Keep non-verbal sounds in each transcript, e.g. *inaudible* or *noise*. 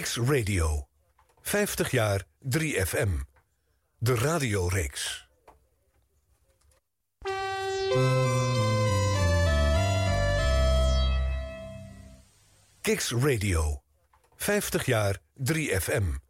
Kicks Radio. 50 jaar 3FM. De radioreeks. Kicks Radio. 50 jaar 3FM.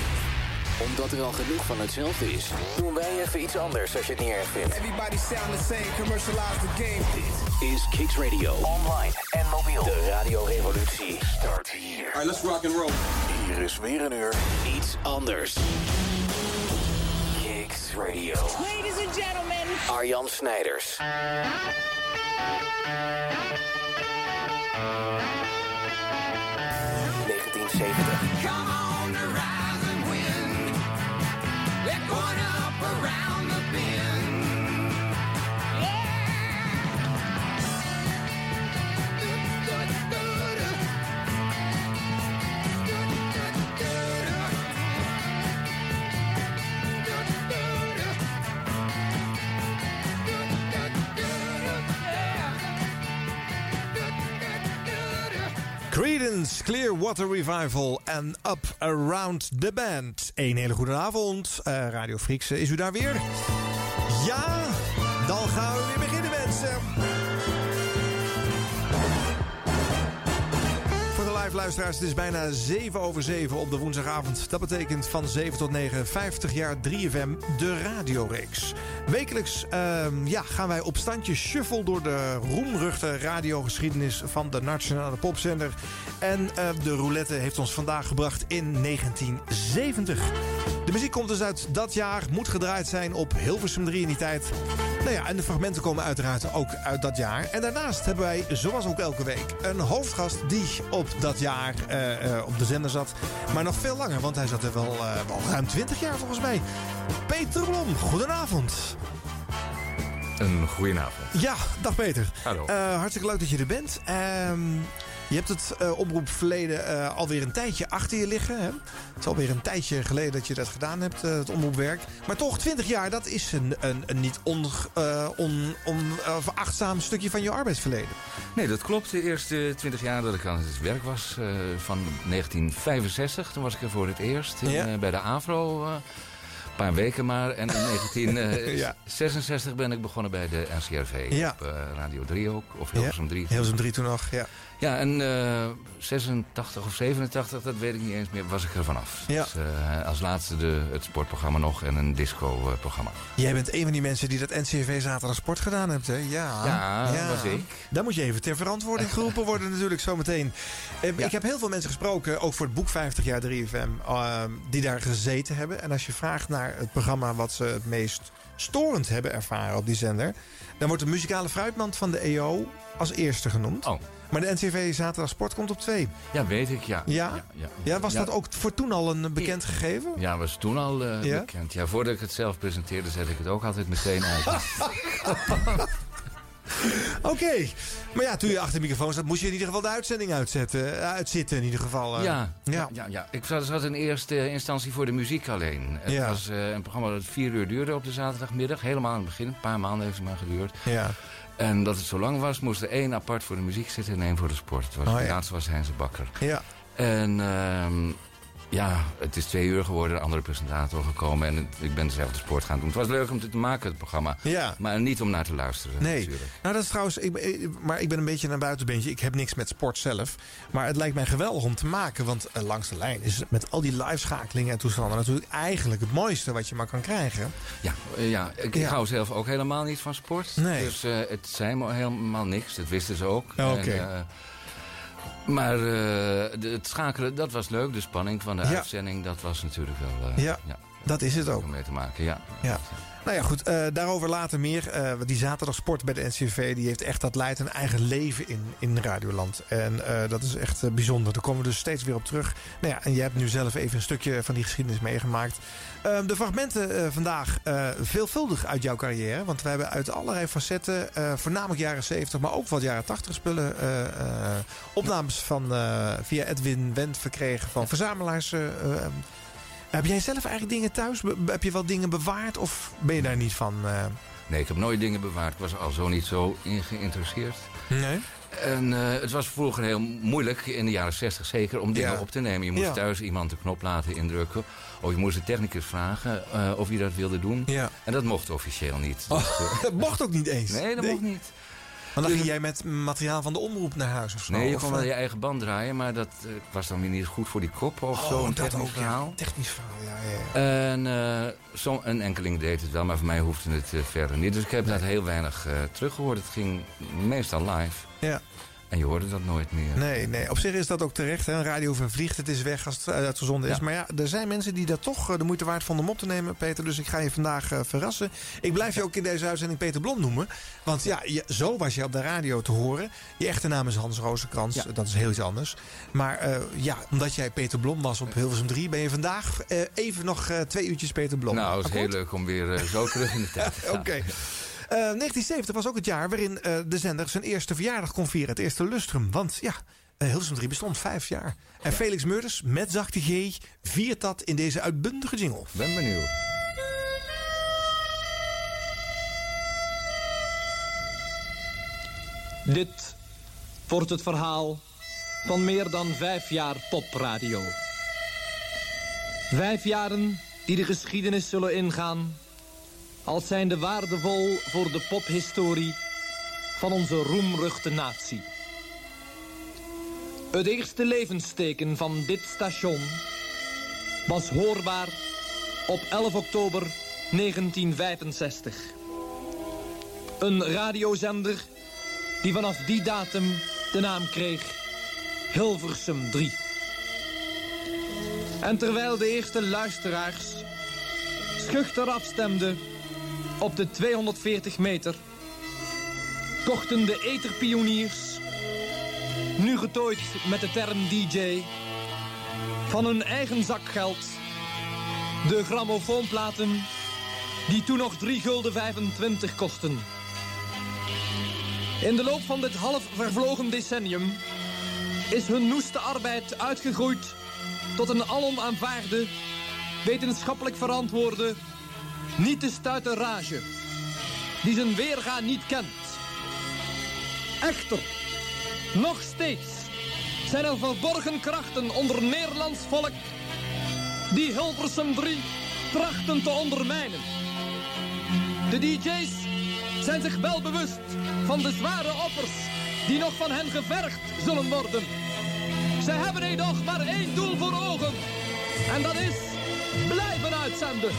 omdat er al genoeg van hetzelfde is, doen wij even iets anders als je het niet erg vindt. Everybody sound the same, commercialize the game. Dit is Kicks Radio. Online en mobiel. De radiorevolutie start hier. Alright, let's rock and roll. Hier is weer een uur iets anders. Kicks Radio. Ladies and gentlemen. Arjan Snijders. Creedence Clearwater Revival en Up Around the Band. Een hele goede avond. Eh, Radio Freaks, is u daar weer? Ja, dan gaan we live luisteraars, het is bijna 7 over 7 op de woensdagavond. Dat betekent van 7 tot 9, 50 jaar 3FM, de radioreeks. Wekelijks ehm, ja, gaan wij op standje shuffle door de roemruchte radiogeschiedenis van de Nationale Popzender. En eh, de roulette heeft ons vandaag gebracht in 1970. De muziek komt dus uit dat jaar, moet gedraaid zijn op Hilversum 3 in die tijd. Nou ja, en de fragmenten komen uiteraard ook uit dat jaar. En daarnaast hebben wij, zoals ook elke week, een hoofdgast die op dat jaar eh, eh, op de zender zat. Maar nog veel langer, want hij zat er wel, eh, wel ruim 20 jaar volgens mij. Peter Blom, goedenavond. Een goedenavond. Ja, dag Peter. Hallo. Hartstikke leuk dat je er bent. Je hebt het eh, oproepverleden eh, alweer een tijdje achter je liggen. Hè? Het is alweer een tijdje geleden dat je dat gedaan hebt, eh, het omroepwerk. Maar toch, 20 jaar, dat is een, een, een niet on, eh, on, stukje van je arbeidsverleden. Nee, dat klopt. De eerste 20 jaar dat ik aan het werk was, van 1965, toen was ik er voor het eerst Ja. bij de AVRO. een paar weken maar. En in *laughs* 1966 ben ik begonnen bij de NCRV. Ja. Op Radio 3 ook, of Hilversum 3. Hilversum 3 toen nog, ja. Ja, en eh 86 of 87, dat weet ik niet eens meer, was ik er vanaf. Ja. Dus, eh, als laatste de, het sportprogramma nog en een disco-programma. Jij bent een van die mensen die dat NCRV Zaterdag Sport gedaan hebt, hè? Ja, Ja, was ik. Daar moet je even ter verantwoording geroepen worden *laughs* natuurlijk zometeen. Eh, Ja. Ik heb heel veel mensen gesproken, ook voor het boek 50 jaar 3FM, eh, die daar gezeten hebben. En als je vraagt naar het programma wat ze het meest storend hebben ervaren op die zender... dan wordt de muzikale fruitmand van de EO als eerste genoemd. Oh, Maar de NCV Zaterdag Sport komt op twee. ja, weet ik, ja. Ja? Ja, ja. Ja, was dat ook voor toen al een bekend gegeven? Ja, was toen al eh, bekend. Ja, voordat ik het zelf presenteerde, zet ik het ook altijd meteen uit. *laughs* *laughs* Oké. Maar ja, toen je achter de microfoon zat, moest je in ieder geval de uitzending uitzetten. eh, uitzitten in ieder geval. eh. ja, Ja. ja. Ik zat, in eerste instantie voor de muziek alleen. Het Ja. was een programma dat vier uur duurde op de zaterdagmiddag. Helemaal aan het begin. Een paar maanden heeft het maar geduurd. Ja. En dat het zo lang was, moest er één apart voor de muziek zitten en één voor de sport. Het was, Oh, de ja. laatste was Heinze Bakker. Ja. En ehm, Ja, het is twee uur geworden, een andere presentator gekomen... en ik ben zelf de sport gaan doen. Het was leuk om dit te maken, het programma. Ja. Maar niet om naar te luisteren, Nee, natuurlijk. nou dat is trouwens, ik, maar ik ben een beetje een buitenbeentje. Ik heb niks met sport zelf. Maar het lijkt mij geweldig om te maken. Want eh, langs de lijn is met al die live-schakelingen en toestanden natuurlijk eigenlijk het mooiste wat je maar kan krijgen. Ja, eh, ja ik Ja. hou zelf ook helemaal niet van sport. Nee. Dus eh, het zei me helemaal niks, dat wisten ze ook. Oké. Maar eh, het schakelen, dat was leuk. De spanning van de Ja. uitzending, dat was natuurlijk wel... eh, Ja, dat is het ook. om mee te maken, ja. Ja. Nou ja, goed. eh, daarover later meer. Want die zaterdagsport bij de NCV... die heeft echt dat leidt een eigen leven in, in Radioland. En dat is echt bijzonder. Daar komen we dus steeds weer op terug. Nou ja, en jij hebt nu zelf even een stukje van die geschiedenis meegemaakt. Eh, de fragmenten eh, vandaag eh, veelvuldig uit jouw carrière. Want we hebben uit allerlei facetten... eh, voornamelijk jaren 70, maar ook wat jaren 80 spullen... opnames van, via Edwin Wendt verkregen van verzamelaars... eh, eh, heb jij zelf eigenlijk dingen thuis? Heb je wel dingen bewaard of ben je daar niet van? Nee, ik heb nooit dingen bewaard. Ik was al zo niet zo in geïnteresseerd. Nee? En eh, het was vroeger heel moeilijk, in de jaren 60 zeker, om dingen Ja. op te nemen. Je moest Ja. thuis iemand de knop laten indrukken. Of je moest de technicus vragen eh, of hij dat wilde doen. Ja. En dat mocht officieel niet. Dus, *laughs* eh, Dat mocht ook niet eens. nee, dat mocht niet. Dan ging jij met materiaal van de omroep naar huis of zo? Nee, je kon wel eh, je eigen band draaien, maar dat eh, was dan weer niet goed voor die kop of oh, zo. Een technisch ook, ja. verhaal. Technisch verhaal, ja. En eh, zo, een enkeling deed het wel, maar voor mij hoefde het verder niet. Dus ik heb dat heel weinig eh, teruggehoord. Het ging meestal live. Ja. En je hoorde dat nooit meer. Nee, nee, op zich is dat ook terecht. Hè. Een radio vervliegt, het is weg als het uitgezonden is. Ja. Maar ja, er zijn mensen die dat toch eh, de moeite waard vonden om op te nemen, Peter. Dus ik ga je vandaag eh, verrassen. Ik blijf je ook in deze uitzending Peter Blom noemen. Want ja, je, zo was je op de radio te horen. Je echte naam is Hans Rozenkrans. Ja. Dat is heel iets anders. Maar eh, ja, omdat jij Peter Blom was op Hilversum 3... ben je vandaag even nog twee uurtjes Peter Blom. Nou, het is heel leuk om weer zo terug in de tijd te *laughs* gaan. Oké. 1970 was ook het jaar waarin eh, de zender zijn eerste verjaardag kon vieren. Het eerste lustrum. Want ja, eh, Hilversum 3 bestond vijf jaar. En Felix Meurders met zachte G viert dat in deze uitbundige jingle. Ben benieuwd. Dit wordt het verhaal van meer dan vijf jaar popradio. Vijf jaren die de geschiedenis zullen ingaan... als zijnde waardevol voor de pophistorie van onze roemruchte natie. Het eerste levensteken van dit station was hoorbaar op 11 oktober 1965. Een radiozender die vanaf die datum de naam kreeg Hilversum 3. En terwijl de eerste luisteraars schuchter afstemden op de 240 meter... kochten de etherpioniers, nu getooid met de term DJ... van hun eigen zakgeld de grammofoonplaten die toen nog 3 gulden 25 kosten... In de loop van dit half vervlogen decennium is hun noeste arbeid uitgegroeid tot een alom aanvaarde, wetenschappelijk verantwoorde, niet te stuiten rage, die zijn weerga niet kent. Echter, nog steeds zijn er verborgen krachten onder Nederlands volk die Hilversum 3 trachten te ondermijnen. De DJ's zijn zich wel bewust van de zware offers die nog van hen gevergd zullen worden. Zij hebben edoch maar één doel voor ogen. En dat is blijven uitzenden.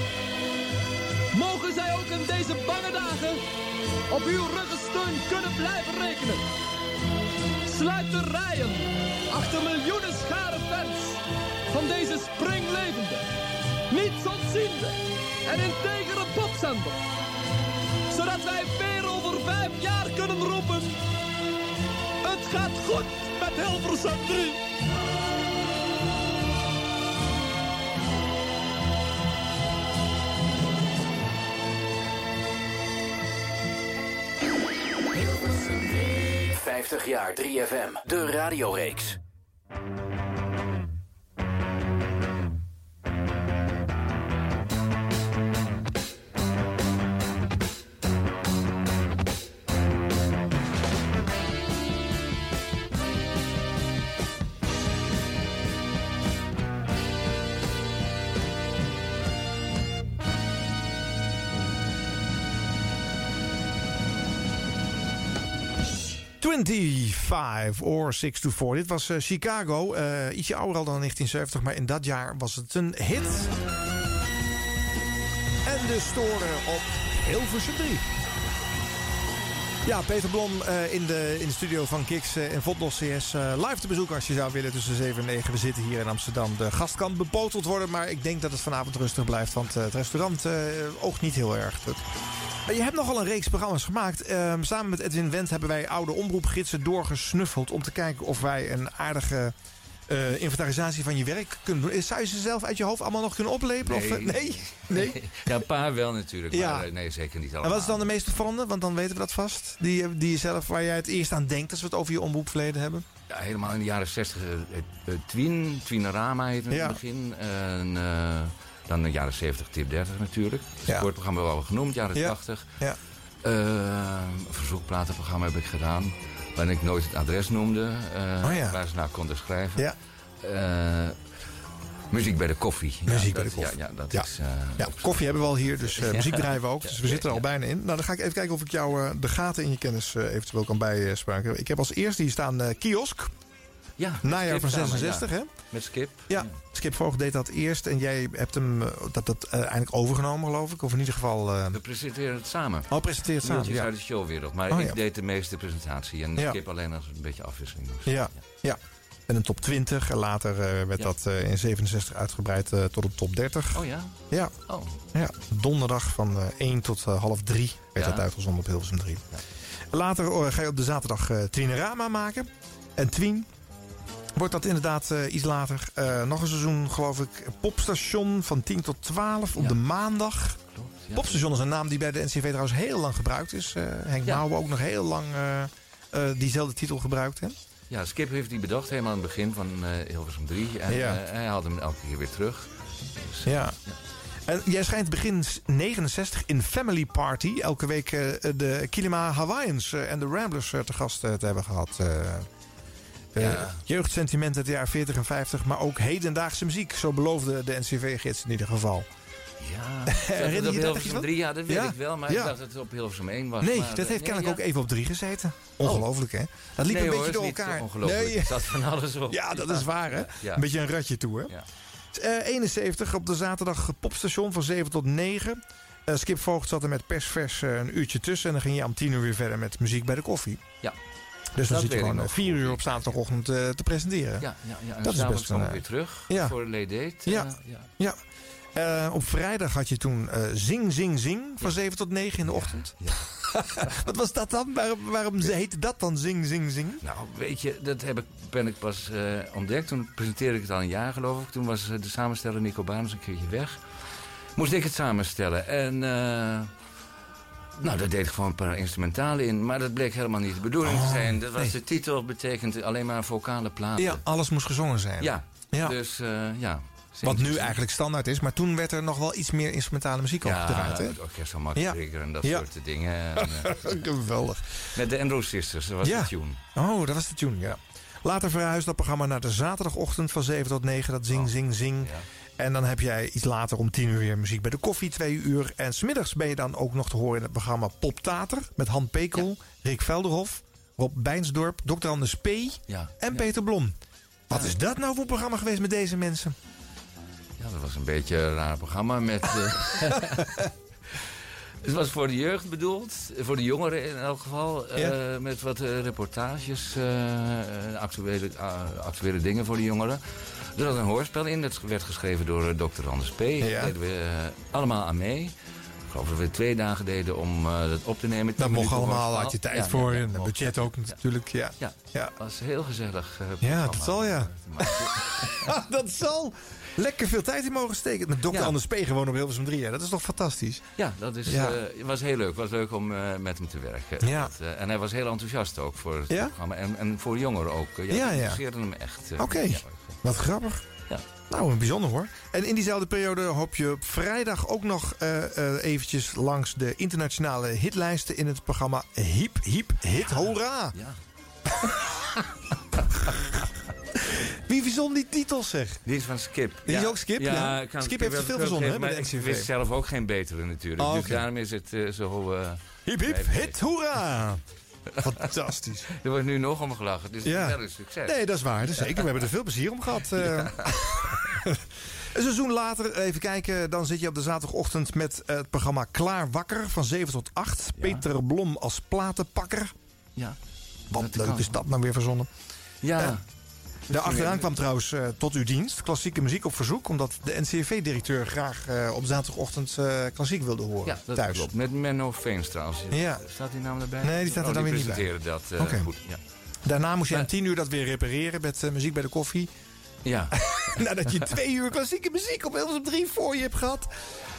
Mogen zij ook in deze bange dagen op uw ruggensteun kunnen blijven rekenen. Sluit de rijen achter miljoenen schare fans van deze springlevende, niets ontziende en integere popzender zodat wij weer over vijf jaar kunnen roepen. Het gaat goed met Hilversum 3. 50 jaar 3FM, de radioreeks. 25 or 6 to 4. Dit was eh, Chicago. eh, ietsje ouder al dan 1970, maar in dat jaar was het een hit. En de storen op Hilversum 3. Ja, Peter Blom eh, in, de, in de studio van Kiks in Vodlos CS. live te bezoeken als je zou willen tussen 7 en 9. We zitten hier in Amsterdam. De gast kan bepoteld worden, maar ik denk dat het vanavond rustig blijft. Want eh, het restaurant eh, oogt niet heel erg. Je hebt nogal een reeks programma's gemaakt. Ehm, samen met Edwin Wendt hebben wij oude omroepgidsen doorgesnuffeld... om te kijken of wij een aardige eh, inventarisatie van je werk kunnen doen. Zou je ze zelf uit je hoofd allemaal nog kunnen oplepelen? Of, eh, nee? *laughs* nee? Ja, een paar wel natuurlijk, Ja. maar eh, nee, zeker niet allemaal. En wat is dan de meest opvallende? Want dan weten we dat vast. Die, eh, die zelf, waar jij het eerst aan denkt als we het over je omroepverleden hebben. Ja, helemaal in de jaren 60. eh, eh, Twin, Twinarama heette het in Ja. het begin. En dan de jaren 70, tip 30 natuurlijk. Het Ja. sportprogramma wel al genoemd, jaren Ja. 80. Ja. Een verzoekplatenprogramma heb ik gedaan. Waarin ik nooit het adres noemde. eh, Oh ja. Waar ze naar konden schrijven. Ja. Eh, muziek bij de koffie. Muziek Ja, bij de dat- koffie. Ja, ja, dat is... eh, koffie hebben we al hier, dus *laughs* eh, muziek draaien we ook. Dus we zitten er al bijna in. Nou, dan ga ik even kijken of ik jou eh, de gaten in je kennis eh, eventueel kan bijspraken. Ik heb als eerste hier staan eh, kiosk. Ja, Najaar van samen, 66, ja. hè? Met Skip. Ja, Skip Voogd deed dat eerst. En jij hebt hem eh, dat, dat eh, eindelijk overgenomen, geloof ik. Of in ieder geval... eh We presenteren het samen. oh, presenteert samen. Nieuwtjes Ja. uit de showwereld. Maar Oh, ik ja. deed de meeste presentatie. En Ja. Skip alleen als het een beetje afwisseling. Ja, ja. En een top 20. En later werd Ja. dat in 67 uitgebreid tot een top 30. Oh ja? Ja, Oh. ja. donderdag van eh 1 tot half 3 werd Ja. dat uitgezonden op Hilversum 3. Later eh, ga je op de zaterdag Twienerama maken. En Twien wordt dat inderdaad eh, iets later. Eh, nog een seizoen, geloof ik, Popstation van 10 tot 12 op Ja. de maandag. Klopt. Ja. Popstation is een naam die bij de NCV trouwens heel lang gebruikt is. Eh, Henk Ja. Mouwen ook nog heel lang diezelfde titel gebruikt. Hè? Ja, Skip heeft die bedacht helemaal aan het begin van Hilversum 3. En Ja. hij had hem elke keer weer terug. Dus, Ja. En jij schijnt begin 69 in Family Party elke week de Kilima Hawaiians en de Ramblers te gast te hebben gehad. Eh. Eh, Ja. Jeugdsentiment uit de jaren 40 en 50, maar ook hedendaagse muziek. Zo beloofde de NCV-gids in ieder geval. Ja, *laughs* Herinner je dat Hilversum van? 3, ja, dat weet Ja. ik wel. Maar Ja. ik dacht dat het op Hilversum 1 was. Nee, maar, dat heeft kennelijk ja. ook even op drie gezeten. Ongelooflijk, hè? Dat liep nee, een hoor, beetje door elkaar. Ongelooflijk. Nee, zat van alles op. ja, dat is waar, hè? Ja. Een beetje een ratje toe, hè? Ja. Eh, 71 op de zaterdag popstation van 7 tot 9. Eh, Skip Voogd zat er met persvers een uurtje tussen. En dan ging je om 10 uur weer verder met muziek bij de koffie. Ja. Dus dan zit je gewoon eh, vier uur op zaterdagochtend eh, te presenteren. Ja, ja, ja. En Dat is best een, eh, weer terug ja. voor Late Date. Ja. Ja. Op vrijdag had je toen eh, Zing, Zing, Zing van 7 tot 9 in de ochtend. Ja. *laughs* Wat was dat dan? Waarom, waarom heette dat dan Zing, Zing, Zing? Nou, weet je, dat heb ik, ben ik pas ontdekt. Toen presenteerde ik het al een jaar, geloof ik. Toen was de samensteller Nico Baans een keertje weg. Moest ik het samenstellen. En nou, daar deed ik gewoon een paar instrumentalen in. Maar dat bleek helemaal niet de bedoeling te zijn. Dat was nee. de titel, betekent alleen maar vocale platen. Ja, alles moest gezongen zijn. Ja, Ja. dus eh, ja. Wat nu eigenlijk standaard is. Maar toen werd er nog wel iets meer instrumentale muziek ja, opgedraaid. Hè? het orkest van Max Ja. En dat Ja. soort dingen. *laughs* En, eh, Geweldig. met de Andrew Sisters, dat was Ja. de tune. Oh, dat was de tune, ja. Later verhuisde dat programma naar de zaterdagochtend van 7 tot 9. Dat zing, Oh, zing, zing. En dan heb jij iets later om 10 uur weer muziek bij de koffie, 2 uur. En smiddags ben je dan ook nog te horen in het programma Poptater. Met Han Pekel, Rick Velderhof, Rob Bijnsdorp, Dr. Anders P. Ja. en. Peter Blom. Wat is dat nou voor programma geweest met deze mensen? Ja, dat was een beetje een raar programma met... eh, *laughs* Het was voor de jeugd bedoeld, voor de jongeren in elk geval. eh, met wat eh, reportages, eh, actuele, actuele dingen voor de jongeren. Er zat een hoorspel in, dat werd geschreven door eh, Dr. Anders P. Daar Ja. deden we eh, allemaal aan mee. Ik geloof dat we twee dagen deden om eh, dat op te nemen. Dat mocht allemaal, had je tijd Ja, voor. ja, en budget ook natuurlijk, ja. Ja, was heel gezellig. Ja, dat zal, ja. *laughs* Dat zal. Lekker veel tijd in mogen steken. Met Dr. Ja. Anders P. gewoon op Hilversum 3. Hè. Dat is toch fantastisch? Ja, dat is, Ja. was heel leuk. Het was leuk om met hem te werken. Ja. Dat, en hij was heel enthousiast ook voor het programma. En, en voor jongeren ook. Ja, ja, ja. hem echt. Oké. Wat grappig. Ja. Nou, bijzonder hoor. En in diezelfde periode hoop je op vrijdag ook nog eh eh, eventjes langs de internationale hitlijsten in het programma Hiep Hiep Hit Hoera. Ja. *laughs* Wie verzon die titels zeg? Die is van Skip. Die is ook Skip, ja. Skip heeft er veel verzonnen, hè, gegeven, bij maar de Ik NCV. wist zelf ook geen betere natuurlijk. Oh, Dus daarom is het eh, zo... eh, Hiep Hiep. Hit Hoera. Fantastisch. *laughs* Er wordt nu nog om gelachen, dus Ja. is wel een succes. Nee, dat is waar. Dat is zeker. We hebben er veel plezier om gehad. eh. *laughs* *laughs* Een seizoen later, even kijken, dan zit je op de zaterdagochtend met het programma Klaar Wakker van 7 tot 8. Peter Blom als platenpakker. Ja. Wat leuk kan. is dat nou weer verzonnen. Ja. Ja. Daarachteraan kwam trouwens eh, tot uw dienst klassieke muziek op verzoek. Omdat de NCRV-directeur graag eh, op zaterdagochtend eh, klassiek wilde horen. Ja, dat thuis. klopt. Met Menno Veens trouwens. Ja. Staat die naam erbij? Nee, die staat er Oh, dan weer niet bij. presenteren dat eh, goed. Ja. Daarna moest je om tien uur dat weer repareren met muziek bij de koffie. Ja. *laughs* Nadat je twee uur klassieke muziek op Hilversum 3 voor je hebt gehad.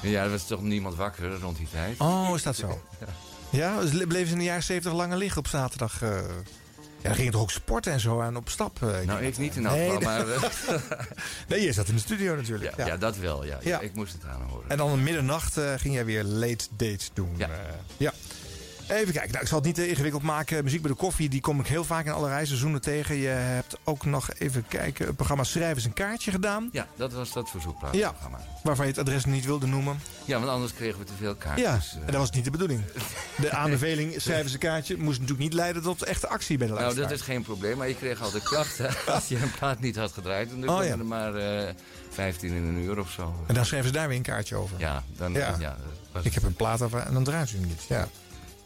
ja, er was toch niemand wakker rond die tijd. Oh, is dat zo? *laughs* Ja, dus bleven ze in de jaren 70 langer liggen op zaterdag. Ja, dan ging je toch ook sporten en zo aan op stap. eh. Nou, ik niet in elk Nee, maar... eh, *laughs* Nee, je zat in de studio natuurlijk. ja, ja. ja, dat wel, ja. Ja. Ik moest het aanhoren. En dan om middernacht eh, ging jij weer late date doen. Ja. Ja. Even kijken, nou, ik zal het niet te ingewikkeld maken. Muziek bij de koffie, die kom ik heel vaak in allerlei seizoenen tegen. Je hebt ook nog even kijken, het programma Schrijvers een kaartje gedaan. Ja, dat was dat verzoekplaatprogramma. Ja. Waarvan je het adres niet wilde noemen. ja, want anders kregen we te veel kaartjes. Ja, eh. en dat was niet de bedoeling. De *laughs* aanbeveling Schrijvers een kaartje moest natuurlijk niet leiden tot echte actie bij de Nou, luisteraar. dat is geen probleem, maar je kreeg altijd klachten *laughs* als je een plaat niet had gedraaid. En dan Oh, ja. er maar eh 15 in een uur of zo. En dan schreven ze daar weer een kaartje over. Ja, dan... Ja. Ja. dat was- Ik heb een plaat over en dan draait u hem niet. Ja.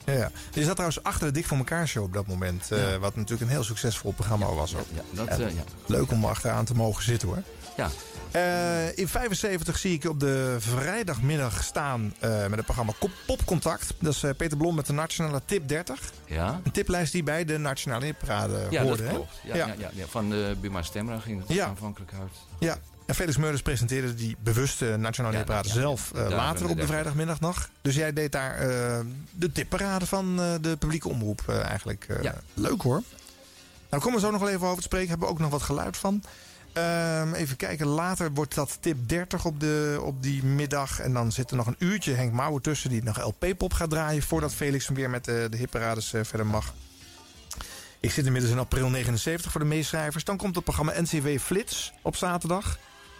Ja, ja. Je zat trouwens achter de Dik voor elkaar show op dat moment. eh, wat natuurlijk een heel succesvol programma was ook. Ja, dat, eh, ja. Leuk om achteraan te mogen zitten hoor. ja. Eh, in 75 zie ik op de vrijdagmiddag staan met het programma Popcontact. Dat is Peter Blom met de Nationale Tip 30. Ja, Een tiplijst die bij de Nationale Hitparade ja hoorde. dat hè? klopt. Ja, Ja. ja. Ja, ja. Van Buma Stemra ging het Ja. aanvankelijk uit. Ja. En Felix Meurders presenteerde die bewuste Nationale Ja, zelf eh, later op de vrijdagmiddag nog. Dus jij deed daar eh, de tipparade van eh, de publieke omroep eigenlijk. Ja. Leuk hoor. Nou, komen we zo nog wel even over te spreken. Hebben we ook nog wat geluid van. Ehm, even kijken, later wordt dat tip 30 op, de, op die middag. En dan zit er nog een uurtje Henk Mouwen tussen... die nog LP-pop gaat draaien... voordat Felix hem weer met de, eh, verder mag. Ik zit inmiddels in april 79 voor de meeschrijvers. Dan komt het programma NCW Flits op zaterdag.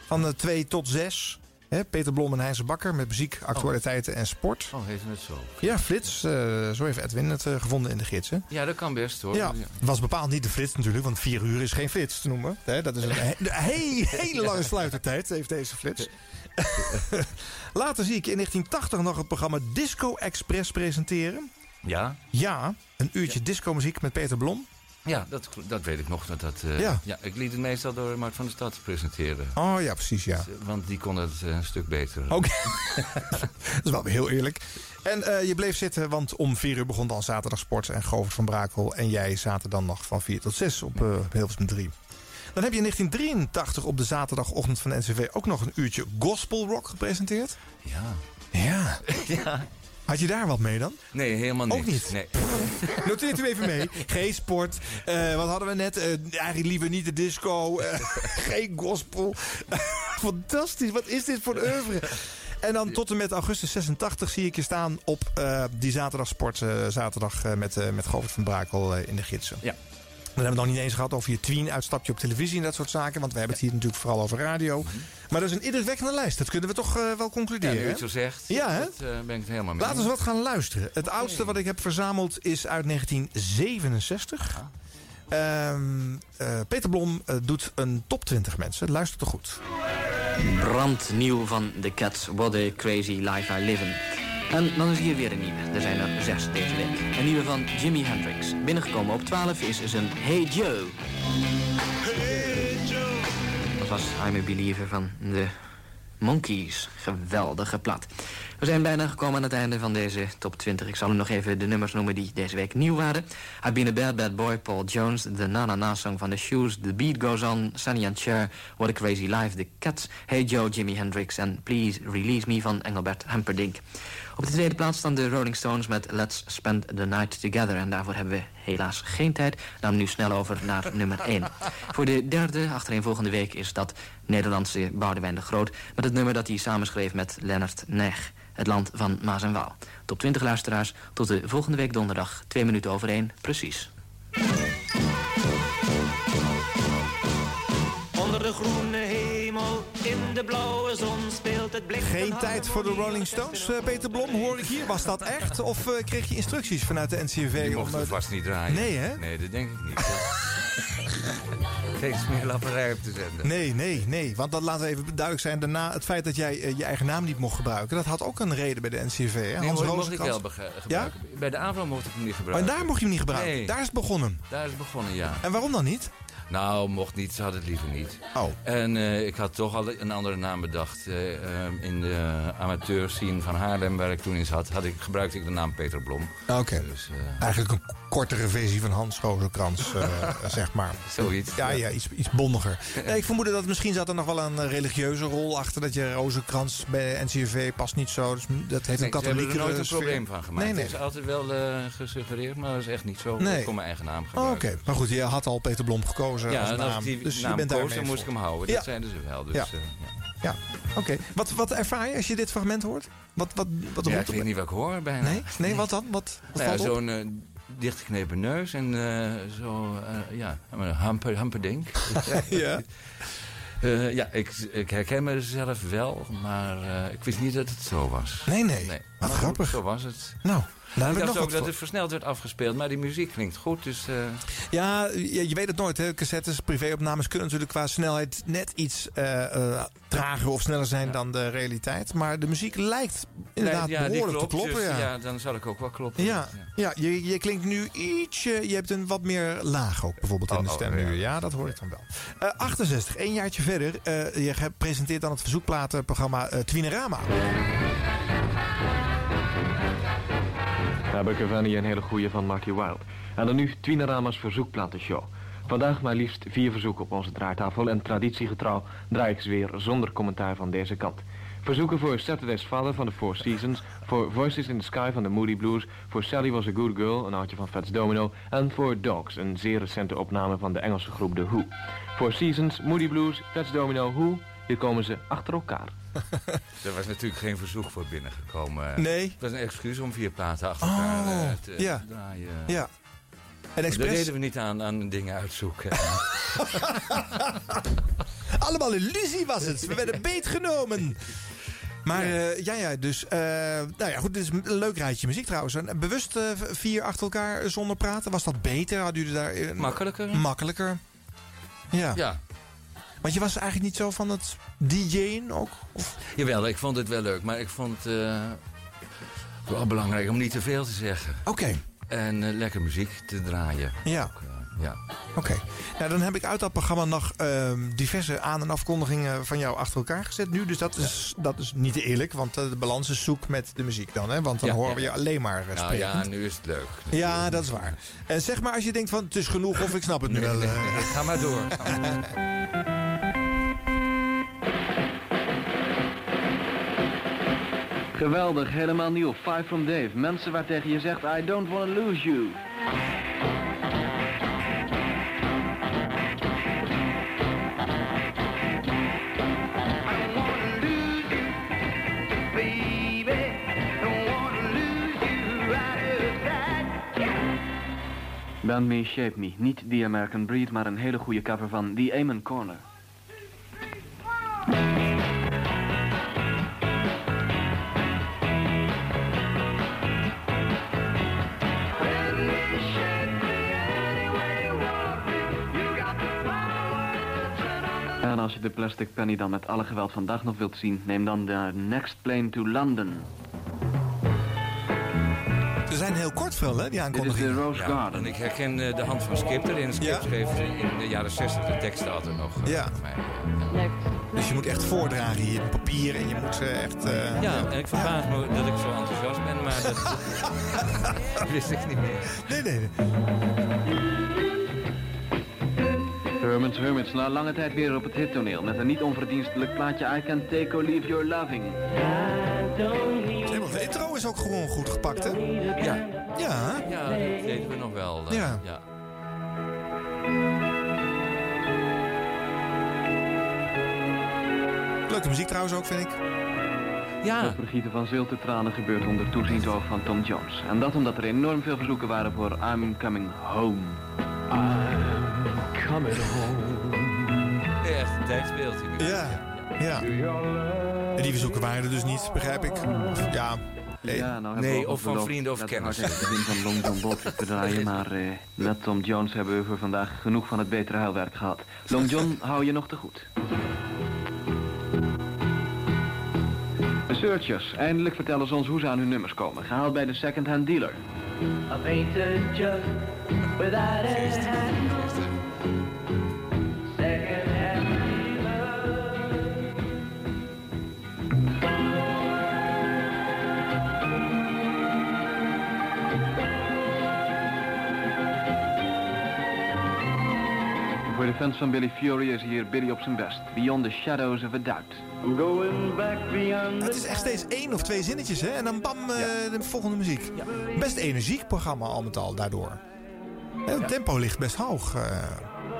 Van eh, 2 tot 6. Hè, Peter Blom en Heinze Bakker met muziek, actualiteiten en sport. Oh, heet het zo? Ja, Flits. eh, zo heeft Edwin het eh, gevonden in de gidsen. Ja, dat kan best hoor. Ja, was bepaald niet de flits natuurlijk, want vier uur is geen flits te noemen. Hè, dat is een he- een he- *laughs* hele lange sluitertijd, heeft deze flits. *laughs* Later zie ik in 1980 nog het programma Disco Express presenteren. Ja, Ja, een uurtje disco-muziek met Peter Blom. Ja dat, dat weet ik nog. Dat, dat, eh, Ja. ja. ik liet het meestal door Mart van der Stad presenteren. Oh ja, precies, ja. Want die kon het eh, een stuk beter. Oké. *laughs* dat is wel weer heel eerlijk. En eh, je bleef zitten, want om vier uur begon dan zaterdag sport en Govert van Brakel. En jij zaten dan nog van vier tot zes op eh op Hilversum 3. Dan heb je in 1983 op de zaterdagochtend van de NCV ook nog een uurtje gospel rock gepresenteerd. Ja. Ja. *laughs* ja. Had je daar wat mee dan? Nee, helemaal Ook niks. niet? Nee. *laughs* Noteert u even mee. Geen sport. Eh, wat hadden we net? Eh, eigenlijk liever niet de disco. Eh, *laughs* geen gospel. *laughs* Fantastisch. Wat is dit voor een oeuvre? En dan tot en met augustus 86 zie ik je staan op die zaterdagsport. zaterdag met, met Govert van Brakel in de gidsen. Ja. Dan hebben we het nog niet eens gehad over je tween-uitstapje op televisie en dat soort zaken. Want we hebben het hier natuurlijk vooral over radio. Maar dat is een indrukwekkende lijst. Dat kunnen we toch eh, wel Mhm. Ja, concluderen. nu het zo zegt, Ja, hè? dat, eh, ben ik het helemaal mee. Laten we eens wat gaan luisteren. Het oudste wat ik heb verzameld is uit 1967. Ehm, eh, Peter Blom doet een top 20 mensen. Luister toch goed. Brandnieuw van The Cats, What a Crazy Life I Live in. En dan is hier weer een nieuwe. Er zijn er zes deze week. Een nieuwe van Jimi Hendrix. Binnengekomen op 12 is zijn Hey Joe. Dat was I'm a Believer van de Monkeys. Geweldige plat. We zijn bijna gekomen aan het einde van deze top 20. Ik zal u nog even de nummers noemen die deze week nieuw waren. I've Been a Bad Bad Boy, Paul Jones. De Na Na Na Song van The Shoes. The Beat Goes On, Sunny and Cher. What a Crazy Life, The Cats. Hey Joe, Jimi Hendrix. En Please Release Me van Engelbert Humperdinck. Op de tweede plaats staan de Rolling Stones met Let's Spend the Night Together. En daarvoor hebben we helaas geen tijd. Dan nu snel over naar *laughs* nummer 1. Voor de derde achtereenvolgende week is dat Nederlandse Boudewijn de Groot... met het nummer dat hij samenschreef met Lennart Neg. Het land van Maas en Waal. Top 20 luisteraars, tot de volgende week donderdag. Twee minuten over één, precies. Onder de groene hemel, in de blauwe zon Geen een tijd voor de. Rolling Stones, eh, Peter Blom, hoor ik hier. Was dat echt? Of eh, kreeg je instructies vanuit de NCV? Die om, mochten eh, vast niet draaien. Nee, hè? Nee, dat denk ik niet. *laughs* Geen smeerlapperij op te zenden. Nee, nee, nee. Want dat laten we even duidelijk zijn. Daarna het feit dat jij je eigen naam niet mocht gebruiken. Dat had ook een reden bij de NCV. Hè? Nee, Hans mocht, mocht ik wel gebruiken. Bij de aanval mocht ik hem niet Maar gebruiken. daar mocht je hem niet gebruiken. Nee. Daar is het begonnen. Daar is het begonnen, ja. En waarom dan niet? Nou, mocht niet, ze hadden het liever niet. Oh. En eh, ik had toch al een andere naam bedacht. Eh, eh, in de amateurscene van Haarlem, waar ik toen in zat, had ik, gebruikte ik de naam Peter Blom. Oké. Dus Eigenlijk een kortere versie van Hans Rozenkrans, *laughs* zeg maar. zoiets. Ja, ja iets, iets bondiger. *laughs* Nee, ik vermoedde dat misschien zat er nog wel een religieuze rol achter. Dat je Rozenkrans bij NCV past niet zo. Dus dat heeft Nee, een hebben er katholieke nooit een sfeer. probleem van gemaakt. Nee, nee. Het is altijd wel gesuggereerd, maar dat is echt niet zo. Nee. Ik kon mijn eigen naam Oh, gebruiken. Oké, maar goed, je had al Peter Blom gekozen Ja, als naam. die dus je naam bent koos, daarmee dan moest ik hem houden. Ja. Dat zeiden ze wel. Dus, Ja. eh, ja. Ja, oké. Wat, wat ervaar je als je dit fragment hoort? Wat, wat, wat Ja, ik weet niet wat ik hoor bijna. Nee? Nee, wat dan? Wat, wat Nou ja, zo'n eh, dichtgeknepen neus en eh, zo, eh, ja, een hamper, hamperdink. *laughs* *laughs* Ja. Ja, ik, ik herken mezelf wel, maar ik wist niet dat het zo was. Nee, nee. Nee, Wat maar grappig. Zo was het. Nou, heb Ik dacht ook dat het versneld werd afgespeeld, maar die muziek klinkt goed, dus... eh, Ja, je, je weet het nooit. Hè. Cassettes, privéopnames kunnen natuurlijk qua snelheid net iets eh, eh, trager of sneller zijn dan de realiteit. Maar de muziek lijkt inderdaad ja, behoorlijk klopt, te kloppen. dus, ja. ja, dan zal ik ook wel kloppen. Ja, ja je, je klinkt nu ietsje... Je hebt een wat meer laag ook bijvoorbeeld in Oh, de oh, stem ja. nu. Ja, dat hoor ik dan wel. Eh 68, één jaartje verder. je presenteert dan het verzoekplatenprogramma Twinerama. Er hier een hele goeie van Marty Wild. En dan nu Twienerama's verzoekplatenshow. Vandaag maar liefst vier verzoeken op onze draaitafel en traditiegetrouw draai ik ze weer zonder commentaar van deze kant. Verzoeken voor Saturday's Father van de Four Seasons, voor Voices in the Sky van de Moody Blues, voor Sally Was a Good Girl, een oudje van Fats Domino, en voor Dogs, een zeer recente opname van de Engelse groep The Who. Four Seasons, Moody Blues, Fats Domino, Who, hier komen ze achter elkaar. *laughs* Er was natuurlijk geen verzoek voor binnengekomen. Nee. Het was een excuus om vier platen achter elkaar Oh, eh, te ja. draaien. Ja. En Daar expres... deden we niet aan, aan dingen uitzoeken. *laughs* Allemaal illusie was het. We werden beetgenomen. Maar eh, ja, ja, dus... eh, nou ja, goed, dit is een leuk rijtje muziek trouwens. En bewust vier achter elkaar zonder praten. Was dat beter? Hadden jullie daar... Makkelijker? Makkelijker. Ja. ja. Want je was eigenlijk niet zo van het DJ'en ook? Of? Jawel, ik vond het wel leuk, maar ik vond het eh, wel belangrijk om niet te veel te zeggen. Oké. En eh, lekker muziek te draaien. Ja. Ook, eh, ja. Oké. Nou, dan heb ik uit dat programma nog ehm, diverse aan- en afkondigingen van jou achter elkaar gezet nu. Dus dat is, dat is niet eerlijk, want eh, de balans is zoek met de muziek dan. Hè? Want dan Ja, horen ja. we je alleen maar uh, Nou ja, nu is het leuk. Ja, dat is waar. En zeg maar als je denkt van het is genoeg of ik snap het nu wel. Nee, eh. nee, *laughs* nee, ga maar door. Geweldig, helemaal nieuw. Five from Dave. Mensen waar tegen je zegt, I don't wanna lose you. Band Me, Shape Me. Niet The American Breed, maar een hele goede cover van The Amen Corner. En als je de plastic penny dan met alle geweld vandaag nog wilt zien, neem dan de Next Plane to London. Veel, hè, die Dit is de. Rose Ja, Garden. en ik herken eh, de hand van Skip erin. Skip Ja. schreef in de jaren 60 de teksten altijd nog. eh, Ja. mij, ja. Dus je moet echt voordragen hier in papier en je moet eh, echt... eh, Ja, en ik verbaas me dat ik zo enthousiast ben, maar dat *laughs* wist ik niet meer. Nee, nee, nee. Hermits Hermits na lange tijd weer op het hittoneel met een niet onverdienstelijk plaatje I Can Take or Leave Your Loving. Zeg maar, De intro is ook gewoon goed gepakt, hè? Ja, Ja. ja dat deden we nog wel. eh, Ja. ja. Leuke muziek trouwens ook, vind ik. Ja. Het vergieten van ziltetranen gebeurt onder toeziend oog van Tom Jones. En dat omdat er enorm veel verzoeken waren voor I'm Coming Home. Echt, een tijd speelt hij nu. Ja. Ja. Die verzoeken waren er dus niet, begrijp ik. Ja, nee. Ja, nou Nee, we of van beloofd vrienden of kennis. het begin van Long John Bolter te draaien, *laughs* maar eh, met Tom Jones hebben we voor vandaag genoeg van het betere huilwerk gehad. Long John hou je nog te goed. De Searchers, eindelijk vertellen ze ons hoe ze aan hun nummers komen. Gehaald bij de second-hand dealer. A painted jug without a handle. Voor de fans van Billy Fury is hier Billy op zijn best. Beyond the Shadows of a Doubt. I'm going back beyond Het is echt steeds één of twee zinnetjes, hè? En dan bam, eh, de volgende muziek. Best energiek programma al met al daardoor. Het tempo ligt best hoog. eh.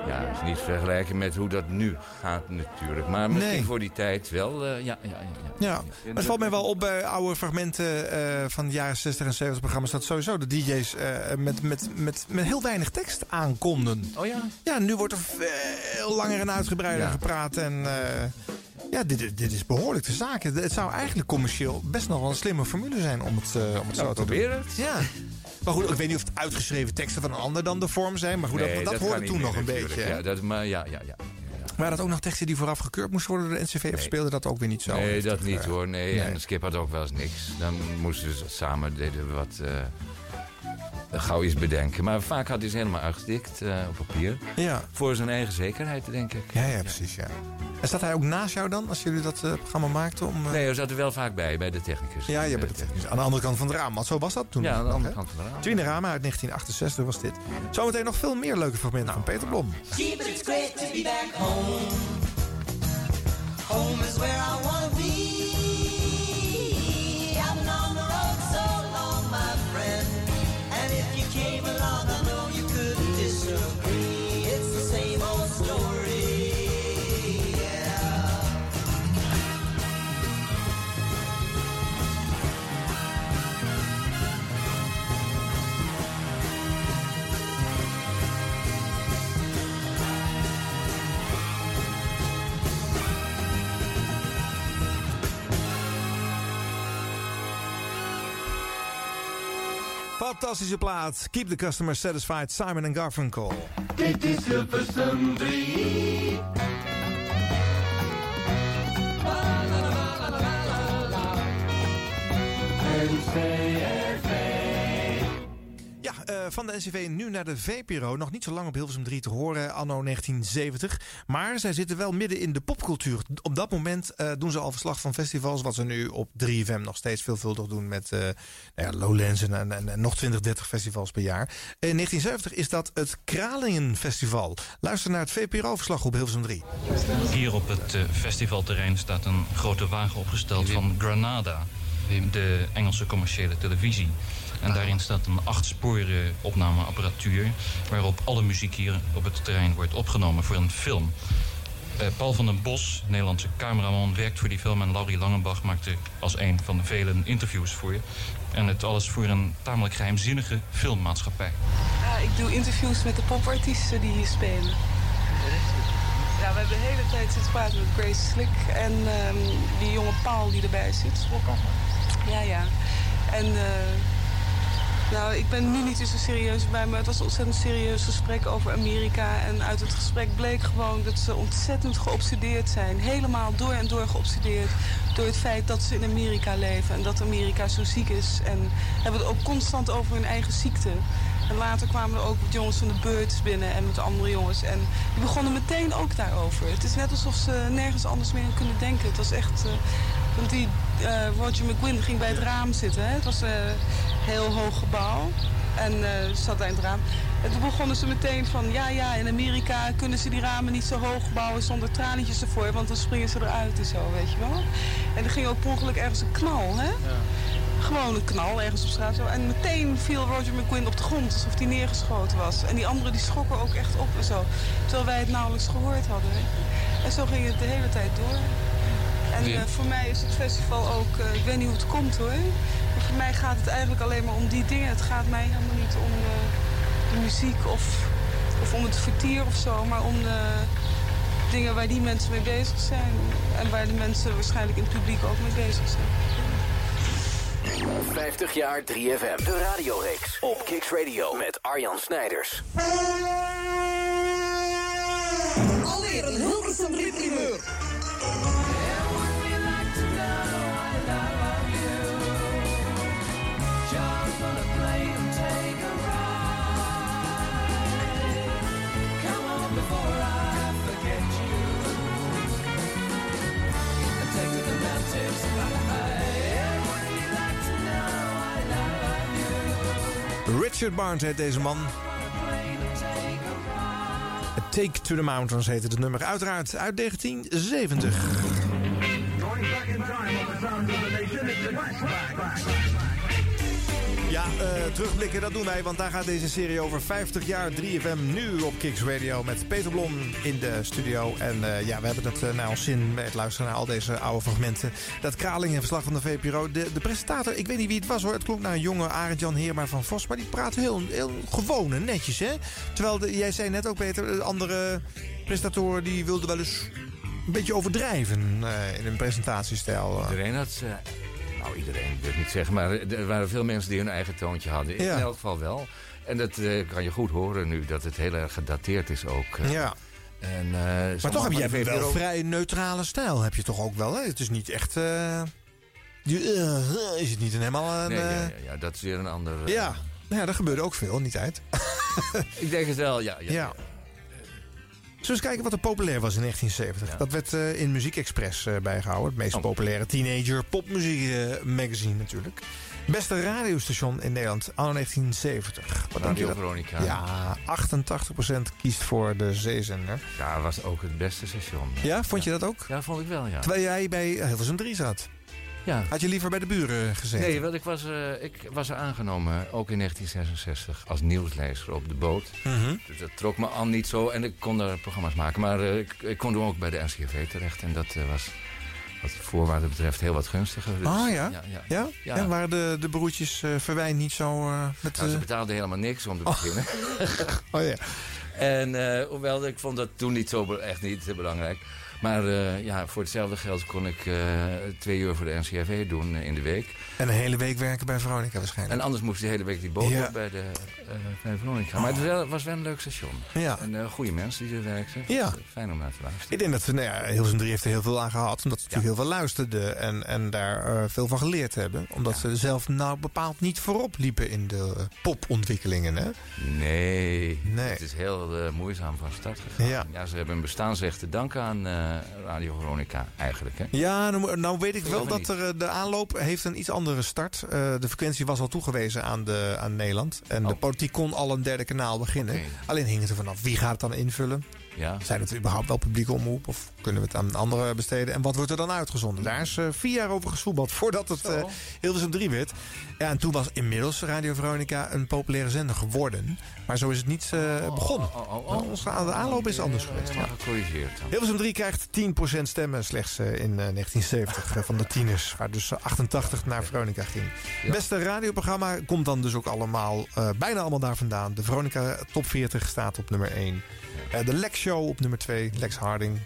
Ja, is niet vergelijken met hoe dat nu gaat natuurlijk. Maar misschien Nee. voor die tijd wel, eh, ja, ja, ja, ja. Ja, maar het valt mij wel op bij oude fragmenten eh, van de jaren 60 en 70 programma's... dat sowieso de DJ's eh, met, met, met, met heel weinig tekst aankonden. Oh ja? Ja, nu wordt er veel langer en uitgebreider Ja. gepraat. En ja, dit, dit is behoorlijk de zaak. Het zou eigenlijk commercieel best nog wel een slimme formule zijn om het, om het zo Nou, te doen. probeer het. Ja. Maar goed, ik weet niet of het uitgeschreven teksten van een ander dan de vorm zijn. Maar goed, Nee, dat, dat, hoorde toen nog een natuurlijk. beetje. Ja, dat, maar ja, ja, ja. Waren dat ook nog teksten die vooraf gekeurd moesten worden door de NCV? Of speelde dat ook weer niet zo? nee, dat niet eh? hoor. Nee, nee. en skip had ook wel eens niks. Dan moesten ze samen deden we wat eh, gauw iets bedenken. Maar vaak had hij ze helemaal uitgedikt eh, op papier. Ja. Voor zijn eigen zekerheid, denk ik. Ja, ja, precies, ja. En staat hij ook naast jou dan, als jullie dat eh, programma maakten? Om, eh, Nee, hij zat er wel vaak bij, bij de technicus. Ja, je bent het aan de andere kant van het raam. Want zo was dat toen. Ja, aan de andere kant van de raam. Twine Rama uit 1968 was dit. Zometeen nog veel meer leuke fragmenten van Peter Blom. Gee, but it's great to be back home. Home is where I wanna be. Fantastische plaat. Keep the customer satisfied. Simon and Garfunkel. Dit is Hilversum 3. Ja, eh, van de NCV nu naar de VPRO. Nog niet zo lang op Hilversum 3 te horen, anno 1970. Maar zij zitten wel midden in de popcultuur. Op dat moment eh, doen ze al verslag van festivals... wat ze nu op 3FM nog steeds veelvuldig doen... met eh, nou ja, Lowlands en, en, en nog 20, 30 festivals per jaar. In 1970 is dat het Kralingen Festival. Luister naar het VPRO-verslag op Hilversum 3. Hier op het festivalterrein staat een grote wagen opgesteld van Granada, de Engelse commerciële televisie. En daarin staat een achtsporen opnameapparatuur waarop alle muziek hier op het terrein wordt opgenomen voor een film. Eh, Paul van den Bos, Nederlandse cameraman, werkt voor die film en Larry Langenbach maakte als een van de velen interviews voor je. En het alles voor een tamelijk geheimzinnige filmmaatschappij. Ja, ik doe interviews met de popartiesten die hier spelen. Ja, we hebben de hele tijd zitten praten met Grace Slick en ehm, die jonge Paul die erbij zit. Ja, ja. En eh, nou, ik ben nu niet zo serieus bij, maar het was een ontzettend serieus gesprek over Amerika. En uit het gesprek bleek gewoon dat ze ontzettend geobsedeerd zijn. Helemaal door en door geobsedeerd door het feit dat ze in Amerika leven en dat Amerika zo ziek is. En hebben het ook constant over hun eigen ziekte. En later kwamen er ook jongens van de Birds binnen en met andere jongens. En die begonnen meteen ook daarover. Het is net alsof ze nergens anders meer aan kunnen denken. Het was echt... eh, want die eh, Roger McGuinn ging bij het raam zitten. Hè? Het was een heel hoog gebouw. En eh, ze zat bij het raam. En toen begonnen ze meteen van... Ja, ja, in Amerika kunnen ze die ramen niet zo hoog bouwen zonder tralietjes ervoor. Want dan springen ze eruit en zo, weet je wel. En er ging ook per ongeluk ergens een knal, hè? Gewoon een knal ergens op straat. Zo. En meteen viel Roger McGuinn op de grond, alsof hij neergeschoten was. En die anderen die schrokken ook echt op en zo. Terwijl wij het nauwelijks gehoord hadden. Hè. En zo ging het de hele tijd door. En eh, voor mij is het festival ook, eh, ik weet niet hoe het komt hoor. Maar voor mij gaat het eigenlijk alleen maar om die dingen. Het gaat mij helemaal niet om de, de muziek of, of om het vertier of zo, maar om de, dingen waar die mensen mee bezig zijn. En waar de mensen waarschijnlijk in het publiek ook mee bezig zijn. 50 jaar 3FM. De radioreeks op Kicks Radio met Arjan Snijders. Alweer een Hilversum 3 primeur. Richard Barnes heet deze man. Take to the Mountains heette het nummer. Uiteraard uit 1970. Ja, eh, terugblikken, dat doen wij, want daar gaat deze serie over 50 jaar 3FM nu op Kicks Radio met Peter Blom in de studio. En eh, ja, we hebben het uh, naar ons zin met luisteren naar al deze oude fragmenten. Dat Kraling en verslag van de VPRO. De, de presentator, ik weet niet wie het was hoor, het klonk naar een jonge Arend-Jan Heerma van Vos, maar die praat heel, heel gewoon en netjes hè. Terwijl, jij zei net ook Peter, de andere presentatoren die wilden wel eens een beetje overdrijven in hun presentatiestijl. Iedereen had... Nou, iedereen, ik wil het niet zeggen, maar er waren veel mensen die hun eigen toontje hadden. Ja. In elk geval wel. En dat eh, kan je goed horen nu, dat het heel erg gedateerd is ook. eh. Ja. En, eh, Maar toch heb jij wel VPRO vrij neutrale stijl, heb je toch ook wel, hè? Het is niet echt... is het niet een helemaal een... Nee, ja, ja, ja, dat is weer een ander... ja. Nou ja, dat gebeurde ook veel, niet uit. Ik denk het wel, ja. ja, Ja. Zullen we eens kijken wat er populair was in 1970? Dat werd eh, in Muziek Express eh, bijgehouden. Het meest Oh. populaire teenager popmuziek eh, magazine natuurlijk. Beste radiostation in Nederland, anno 1970. Wat Radio? Veronica. Ja, 88% kiest voor de zeezender. Ja, was ook het beste station. Ja, vond je dat ook? Ja, vond ik wel, ja. Terwijl jij bij Hilversum 3 zat. Ja. Had je liever bij de buren gezeten? Nee, want ik was, eh, ik was aangenomen, ook in 1966, als nieuwslezer op de boot. Mhm. Dus dat trok me aan niet zo en ik kon daar programma's maken. Maar eh, ik, ik kon toen ook bij de NCRV terecht en dat eh, was wat voorwaarden betreft heel wat gunstiger. Dus, Ah ja? Ja, ja. Ja? Ja. Ja, waren de, de broertjes Verwijn niet zo eh, met... Nou, ze betaalden helemaal niks om te beginnen. *laughs* oh ja. En hoewel, ik vond dat toen niet zo echt niet belangrijk. Maar eh, ja, voor hetzelfde geld kon ik eh, twee uur voor de NCRV doen eh, in de week. En een hele week werken bij Veronica waarschijnlijk. En anders moest ik de hele week die boot Ja. op bij de bij Veronica. Maar het was wel, was wel een leuk station. Ja. En goede mensen die er werkten. Ja. Fijn om naar te luisteren. Ik denk dat nou ja, Hilversum 3 heeft er heel veel aan gehad. Omdat ze natuurlijk heel veel luisterden. En, en daar veel van geleerd hebben. Omdat ze zelf nou bepaald niet voorop liepen in de popontwikkelingen. Hè? Nee, Nee. het is heel moeizaam van start gegaan. Ja. ze hebben hun bestaansrecht te danken aan Radio Veronica eigenlijk. Hè? Ja, nou, nou weet ik wel dat er, eh, de aanloop heeft een iets andere start. Eh, de frequentie was al toegewezen aan, de, aan Nederland. En de politiek kon al een derde kanaal beginnen. Oh. Alleen hing het er vanaf. Wie gaat het dan invullen? Ja. Zijn het überhaupt wel publieke omroep? Of kunnen we het aan anderen besteden? En wat wordt er dan uitgezonden? Daar is eh, vier jaar over geswoebeld voordat het eh Hilversum 3 werd. Ja, en toen was inmiddels Radio Veronica een populaire zender geworden. Maar zo is het niet eh, begonnen. Nou, onze aanloop is anders geweest. Dan. Hilversum 3 krijgt 10% stemmen slechts in eh, 1970 eh, van de tieners. Waar dus eh, 88 naar Veronica ging. Beste radioprogramma komt dan dus ook allemaal, bijna allemaal daar vandaan. De Veronica Top 40 staat op nummer 1. Eh, de Lex Show op nummer 2, Lex Harding.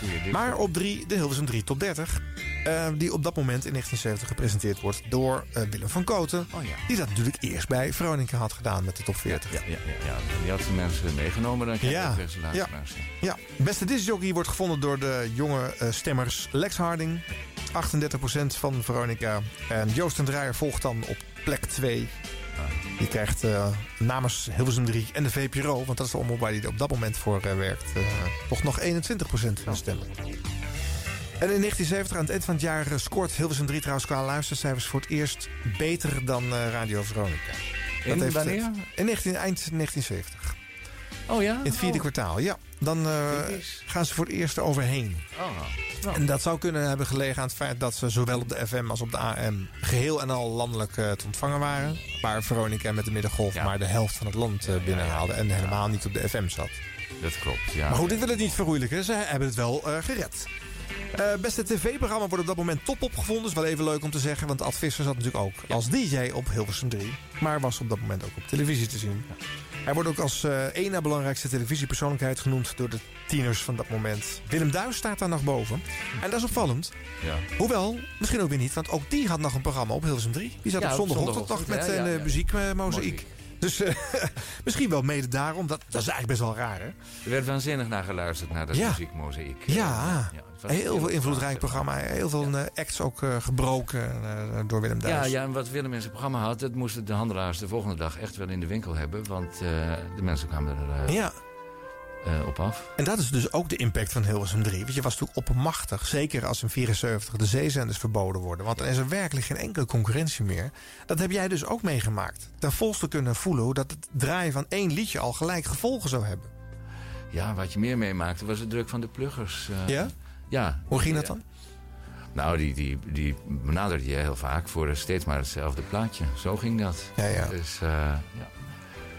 Goeie dik. Maar op 3 de Hilversum 3 Top 30. eh, die op dat moment in 1970 gepresenteerd wordt door eh, Willem van Koten. Oh ja. Die dat natuurlijk eerst bij Veronica had gedaan met de Top 40. Ja, ja, ja, ja. Die had ze mensen meegenomen. Dan krijg je Ja. Ja. luisteraars. Ja, beste discjockey wordt gevonden door de jonge eh, stemmers Lex Harding. 38% van Veronica. En Joost en Draaier volgt dan op plek 2. Die krijgt eh, namens Hilversum 3 en de VPRO... want dat is de omroep waar hij op dat moment voor eh, werkt... eh, toch nog 21% van de stemmen. En in 1970, aan het eind van het jaar, scoort Hilversum 3 trouwens qua luistercijfers voor het eerst beter dan Radio Veronica. In heeft, wanneer? In 19, eind 1970. Oh ja? In het vierde Oh. kwartaal, ja. Dan eh, gaan ze voor het eerst overheen. Oh. En dat zou kunnen hebben gelegen aan het feit dat ze zowel op de FM als op de AM geheel en al landelijk eh, te ontvangen waren. Waar Veronica met de middengolf maar de helft van het land eh, binnenhaalde en helemaal niet op de FM zat. Dat klopt, ja. Maar goed, ik wil het niet vermoeilijken. Ze hebben het wel gered. Eh, beste tv-programma wordt op dat moment top opgevonden. Is wel even leuk om te zeggen, want Ad Visser zat natuurlijk ook als DJ op Hilversum 3. Maar was op dat moment ook op televisie te zien. Hij wordt ook als eh één na belangrijkste televisiepersoonlijkheid genoemd door de tieners van dat moment. Willem Duis staat daar nog boven. En dat is opvallend. Ja. Hoewel, misschien ook weer niet, want ook die had nog een programma op Hilversum 3. Die zat Ja, op zondagochtend nog met ja, een eh, muziekmozaïek. Dus eh, *laughs* misschien wel mede daarom. Dat, dat is eigenlijk best wel raar, hè? Er werd waanzinnig naar geluisterd naar dat Ja. muziekmozaïek. Ja, was heel veel invloedrijk programma. Heel veel eh, acts ook eh, gebroken door Willem Ja, Duis. ja, en wat Willem in zijn programma had, dat moesten de handelaars de volgende dag echt wel in de winkel hebben. Want de mensen kwamen er Ja. Eh, op af. En dat is dus ook de impact van Hilversum 3. Want je was natuurlijk oppermachtig. Zeker als in 74 de zeezenders verboden worden. Want dan is er werkelijk geen enkele concurrentie meer. Dat heb jij dus ook meegemaakt. Ten volste kunnen voelen dat het draaien van één liedje al gelijk gevolgen zou hebben. Ja, wat je meer meemaakte was de druk van de pluggers. eh. Ja? Ja. Hoe ging dat dan? Nou, die, die, die benaderde je heel vaak voor steeds maar hetzelfde plaatje. Zo ging dat. Ja, ja. Dus, eh, ja.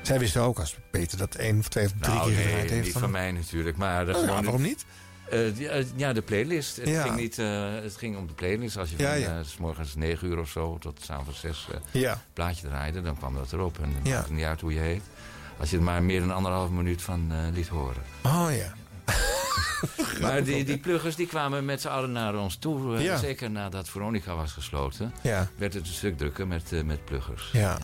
Zij wisten ook als Peter dat één of twee of drie Nou, keer nee, gedraaid heeft. niet van mij natuurlijk. Maar Oh ja, waarom niet? Eh, eh, ja, de playlist. Het, Ja. ging niet, eh, het ging om de playlist. Als je Ja, van s morgens 9 uur of zo tot s avonds 6 eh Ja. plaatje draaide, dan kwam dat erop. En Ja. maakt het niet uit hoe je heet. Als je er maar meer dan anderhalf minuut van liet horen. Oh ja. *laughs* Maar die, die pluggers die kwamen met z'n allen naar ons toe. Zeker nadat Veronica was gesloten. Ja. Werd het een stuk drukker met, met pluggers. Ja.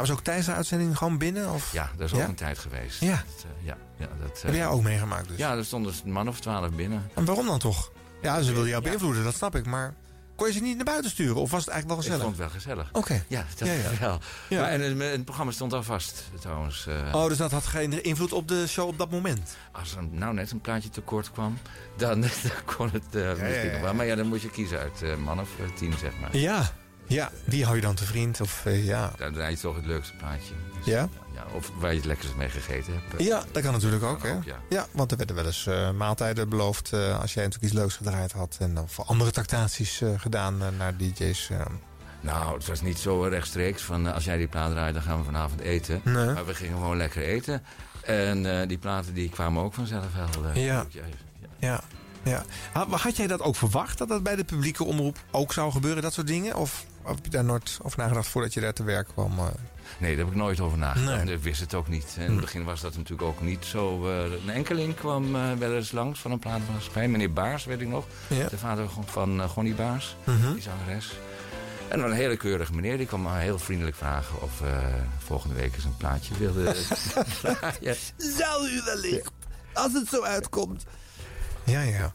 Was ook tijdens de uitzending gewoon binnen? Of? Ja, dat is Ja? ook een tijd geweest. Ja. Dat, eh, ja, ja dat, eh, Heb jij ook meegemaakt dus? Ja, er stonden een man of twaalf binnen. En waarom dan toch? Ja, ze wilden jou beïnvloeden, dat snap ik. Maar kon je ze niet naar buiten sturen? Of was het eigenlijk wel Ik gezellig? vond het wel gezellig. Oké. Ja, dat Ja, ja. wel. Ja. Maar, en het, het programma stond al vast, trouwens. eh. Oh, dus dat had geen invloed op de show op dat moment? Als er nou net een plaatje tekort kwam, dan, *laughs* dan kon het eh, misschien nog wel. Maar ja, dan moet je kiezen uit eh, man of eh, tien, zeg maar. Ja. Ja, die hou je dan te vriend? Of eh, ja. Dan draai je toch het leukste plaatje. Dus, Ja? ja? Of waar je het lekkerst mee gegeten hebt. Ja, dat kan natuurlijk ook, hè? ook, ja. Ja, want er werden wel eens eh, maaltijden beloofd... eh, als jij natuurlijk iets leuks gedraaid had. En of andere tractaties gedaan naar DJ's. Nou, het was niet zo rechtstreeks van als jij die plaat draait, dan gaan we vanavond eten. Nee. Maar we gingen gewoon lekker eten. En die platen die kwamen ook vanzelf wel. Ja. ja. Ja. had jij dat ook verwacht, dat dat bij de publieke omroep ook zou gebeuren, dat soort dingen? Of heb je daar nooit over nagedacht voordat je daar te werk kwam? eh? Nee, daar heb ik nooit over nagedacht. Nee. Ik wist het ook niet. In Hm. het begin was dat natuurlijk ook niet zo. eh, een enkeling kwam eh, wel eens langs van een platenmaatschappij. Meneer Baars, weet ik nog. Ja. De vader van uh, Gonnie Baars, Mhm. die zangeres. En een hele keurige meneer. Die kwam heel vriendelijk vragen of eh, volgende week eens een plaatje wilde *laughs* draaien. Zou u wellicht, als het zo uitkomt. Ja, ja.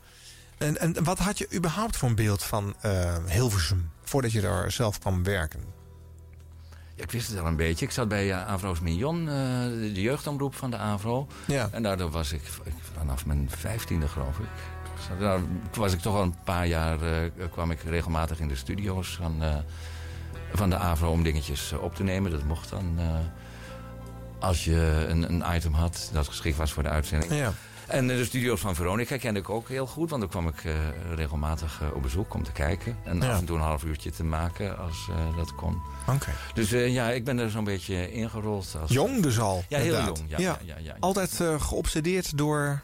En, en wat had je überhaupt voor een beeld van eh, Hilversum... voordat je daar zelf kwam werken? Ja, ik wist het al een beetje. Ik zat bij uh, Avro's Mignon, uh, de, jeugdomroep van de Avro. Ja. En daardoor was ik, ik vanaf mijn vijftiende, geloof ik. Daar was ik toch al een paar jaar, kwam ik regelmatig in de studio's van, van de Avro om dingetjes op te nemen. Dat mocht dan als je een, een, item had dat geschikt was voor de uitzending. Ja. En de studio's van Veronica kende ik ook heel goed. Want dan kwam ik uh, regelmatig uh, op bezoek om te kijken. En Ja. af en toe een half uurtje te maken als uh, dat kon. Oké. Dus ja, ik ben er zo'n beetje ingerold. Als... Jong dus al? Ja, heel inderdaad. jong. Ja, ja. Ja, Altijd geobsedeerd door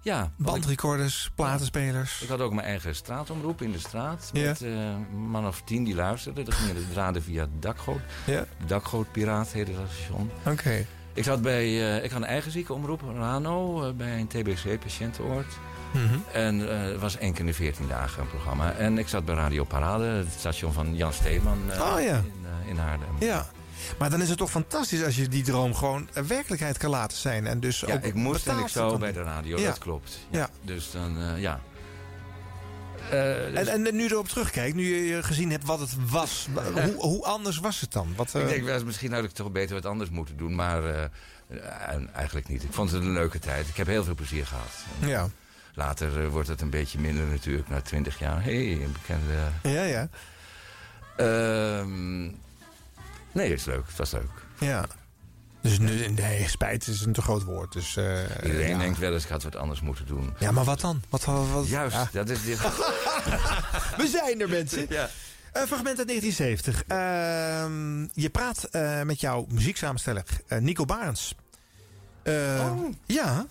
ja, bandrecorders, platenspelers. Ik had ook mijn eigen straatomroep in de straat. Met een man of tien die luisterden. Dan gingen de draden via het dakgoot. Ja. Dakgootpiraat heette dat station. Oké. Okay. Ik, zat bij, uh, ik had een eigen ziekenomroep, Rano, uh, bij een TBC, patiëntenoord. Mm -hmm. En uh, het was één keer in de veertien dagen een programma. En ik zat bij Radio Parade, het station van Jan Steeman oh, ja. in, in Haarlem. Ja. Maar dan is het toch fantastisch als je die droom gewoon werkelijkheid kan laten zijn. En dus ja, ook ik moest en ik kan. bij de radio, ja. dat klopt. Ja. ja. Dus dan, ja. Uh, dus... en, en, nu erop terugkijkt, nu je gezien hebt wat het was, hoe, hoe, anders was het dan? Wat, uh... Ik denk wel, misschien had ik toch beter wat anders moeten doen, maar uh, eigenlijk niet. Ik vond het een leuke tijd. Ik heb heel veel plezier gehad. Ja. Later wordt het een beetje minder natuurlijk, na twintig jaar. Hé, hey, een bekende... Ja, ja. nee, het is leuk. Het was leuk. Ja. Dus nu, nee, spijt is een te groot woord. Dus, uh, Iedereen ja. denkt wel eens, ik had wat anders moeten doen. Ja, maar wat dan? Wat, wat? Juist, ja. dat is dit. *laughs* We zijn er, mensen. Ja. Uh, fragment uit 1970. Uh, je praat uh, met jouw muzieksamensteller uh, Nico Barens. oh. Ja.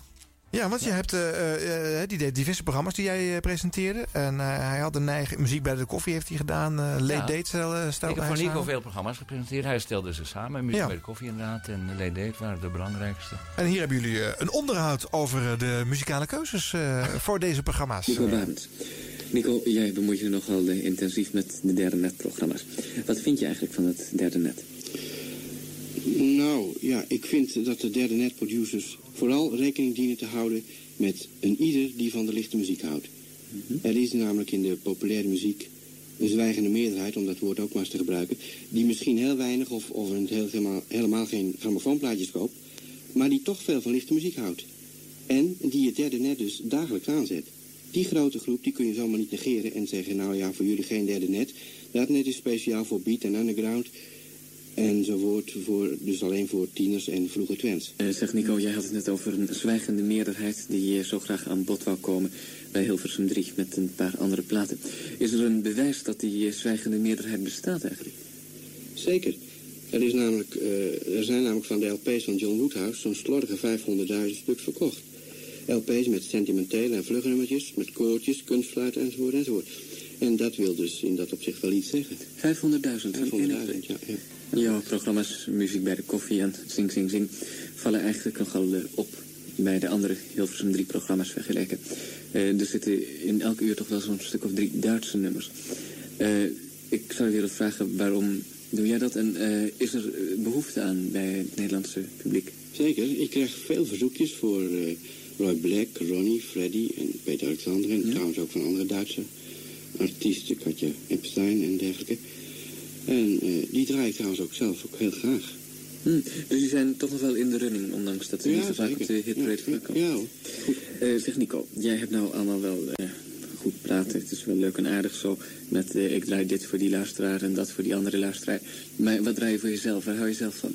Ja, want je hebt eh, eh, eh, die deed diverse programma's die jij presenteerde. En eh, hij had een eigen muziek bij de koffie heeft hij gedaan. eh Late Ja. Date stel, eh, Ik stelde heb hij voor Nico samen. veel programma's gepresenteerd. Hij stelde ze samen. Muziek Ja. bij de koffie inderdaad. En Late Date waren de belangrijkste. En hier hebben jullie een onderhoud over de muzikale keuzes eh, *laughs* voor deze programma's. Nico Barends. Nico, jij bemoeit je nogal intensief met de derde net-programma's. Wat vind je eigenlijk van het derde net? Nou, ja, ik vind dat de derde net producers vooral rekening dienen te houden met een ieder die van de lichte muziek houdt. Er is namelijk in de populaire muziek een zwijgende meerderheid, om dat woord ook maar eens te gebruiken, die misschien heel weinig of, of een heel, helemaal, helemaal geen grammofoonplaatjes koopt, maar die toch veel van lichte muziek houdt. En die het derde net dus dagelijks aanzet. Die grote groep die kun je zomaar niet negeren en zeggen, nou ja, voor jullie geen derde net. Dat net is speciaal voor beat en underground enzovoort, voor, dus alleen voor tieners en vroege twents. Eh, zeg Nico, jij had het net over een zwijgende meerderheid die eh, zo graag aan bod wou komen bij Hilversum 3 met een paar andere platen. Is er een bewijs dat die eh, zwijgende meerderheid bestaat eigenlijk? Zeker. Er, is namelijk, er zijn namelijk van de LP's van John Woodhouse zo'n slordige 500.000 stuks verkocht. LP's met sentimentele en vlugge nummertjes, met koortjes, kunstfluit enzovoort enzovoort. En dat wil dus in dat opzicht wel iets zeggen. 500.000 van 500.000, ja, ja. Jouw programma's Muziek bij de Koffie en Zing Zing Zing vallen eigenlijk nogal eh, op bij de andere Hilversum 3 programma's vergeleken. Eh, er zitten in elk uur toch wel zo'n stuk of drie Duitse nummers. Eh, ik zou je willen vragen waarom doe jij dat en is er eh, behoefte aan bij het Nederlandse publiek? Zeker. Ik krijg veel verzoekjes voor Roy Black, Ronnie, Freddy en Peter Alexander. En trouwens ook van andere Duitse artiesten, Katja Epstein en dergelijke. En eh, die draai ik trouwens ook zelf ook heel graag. Hm, dus die zijn toch nog wel in de running, ondanks dat ze Ja, niet zo vaak op de hitrate Ja, voorkomen. ja, hoor. Eh, zeg Nico, jij hebt nou allemaal wel eh, goed praten. Het is wel leuk en aardig zo met eh, ik draai dit voor die luisteraar en dat voor die andere luisteraar. Maar wat draai je voor jezelf? Waar hou je zelf van?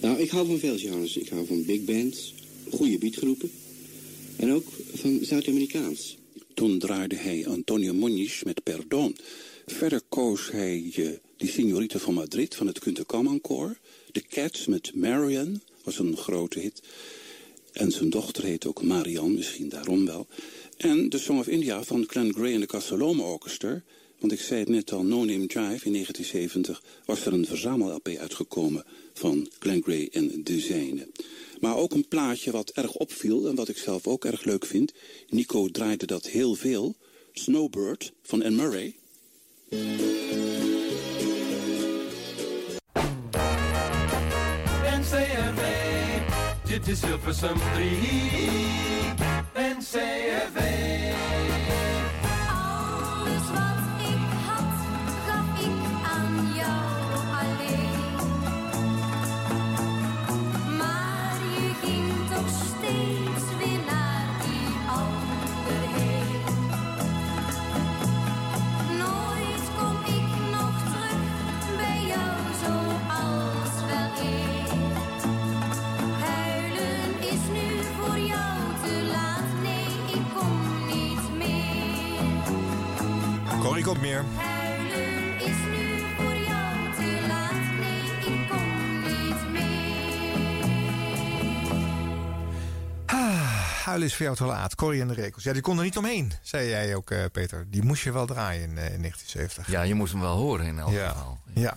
Nou, ik hou van veel genres. Ik hou van big bands, goede beatgroepen en ook van Zuid-Amerikaans. Toen draaide hij Antonio Moniz met Perdon. Verder koos hij eh, die Signorita van Madrid van het Kunter Koor. De Cats met Marian was een grote hit. En zijn dochter heet ook Marianne, misschien daarom wel. En de Song of India van Glenn Gray en de Castellome Orchestra. Want ik zei het net al, No Name Jive in 1970 was er een verzamel-LP uitgekomen van Glenn Gray en de zijne. Maar ook een plaatje wat erg opviel en wat ik zelf ook erg leuk vind. Nico draaide dat heel veel. Snowbird van Anne Murray. Dit is Hilversum 3. NCRV. Alles Corrie komt meer. Huilen is nu voor jou te laat, nee, ik kom niet meer. Ah, huilen is voor jou te laat. Corrie en de Rekels. Ja, die kon er niet omheen, zei jij ook, eh, Peter. Die moest je wel draaien in, eh, in 1970. Ja, je moest hem wel horen in elk Ja. geval. Ja.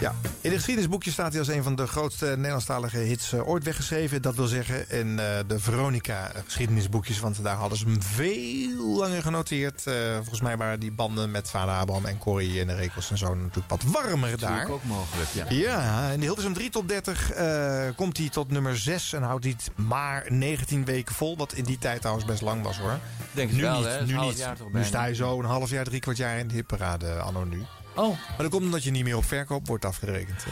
ja, in het geschiedenisboekje staat hij als een van de grootste Nederlandstalige hits eh, ooit weggeschreven. Dat wil zeggen in eh, de Veronica geschiedenisboekjes. Want daar hadden ze hem veel langer genoteerd. Eh, volgens mij waren die banden met vader Abraham en Corrie en de Rekels en zo natuurlijk wat warmer daar. Natuurlijk ook mogelijk, ja. Ja, in de Hilversum 3 top 30 eh, komt hij tot nummer 6 en houdt hij het maar 19 weken vol. Wat in die tijd trouwens best lang was hoor. Denk nu wel, niet, hè? Dat is nu niet. nu je zo een half jaar, drie kwart jaar in de hitparade anno nu. Oh. Maar dat komt omdat je niet meer op verkoop wordt afgerekend.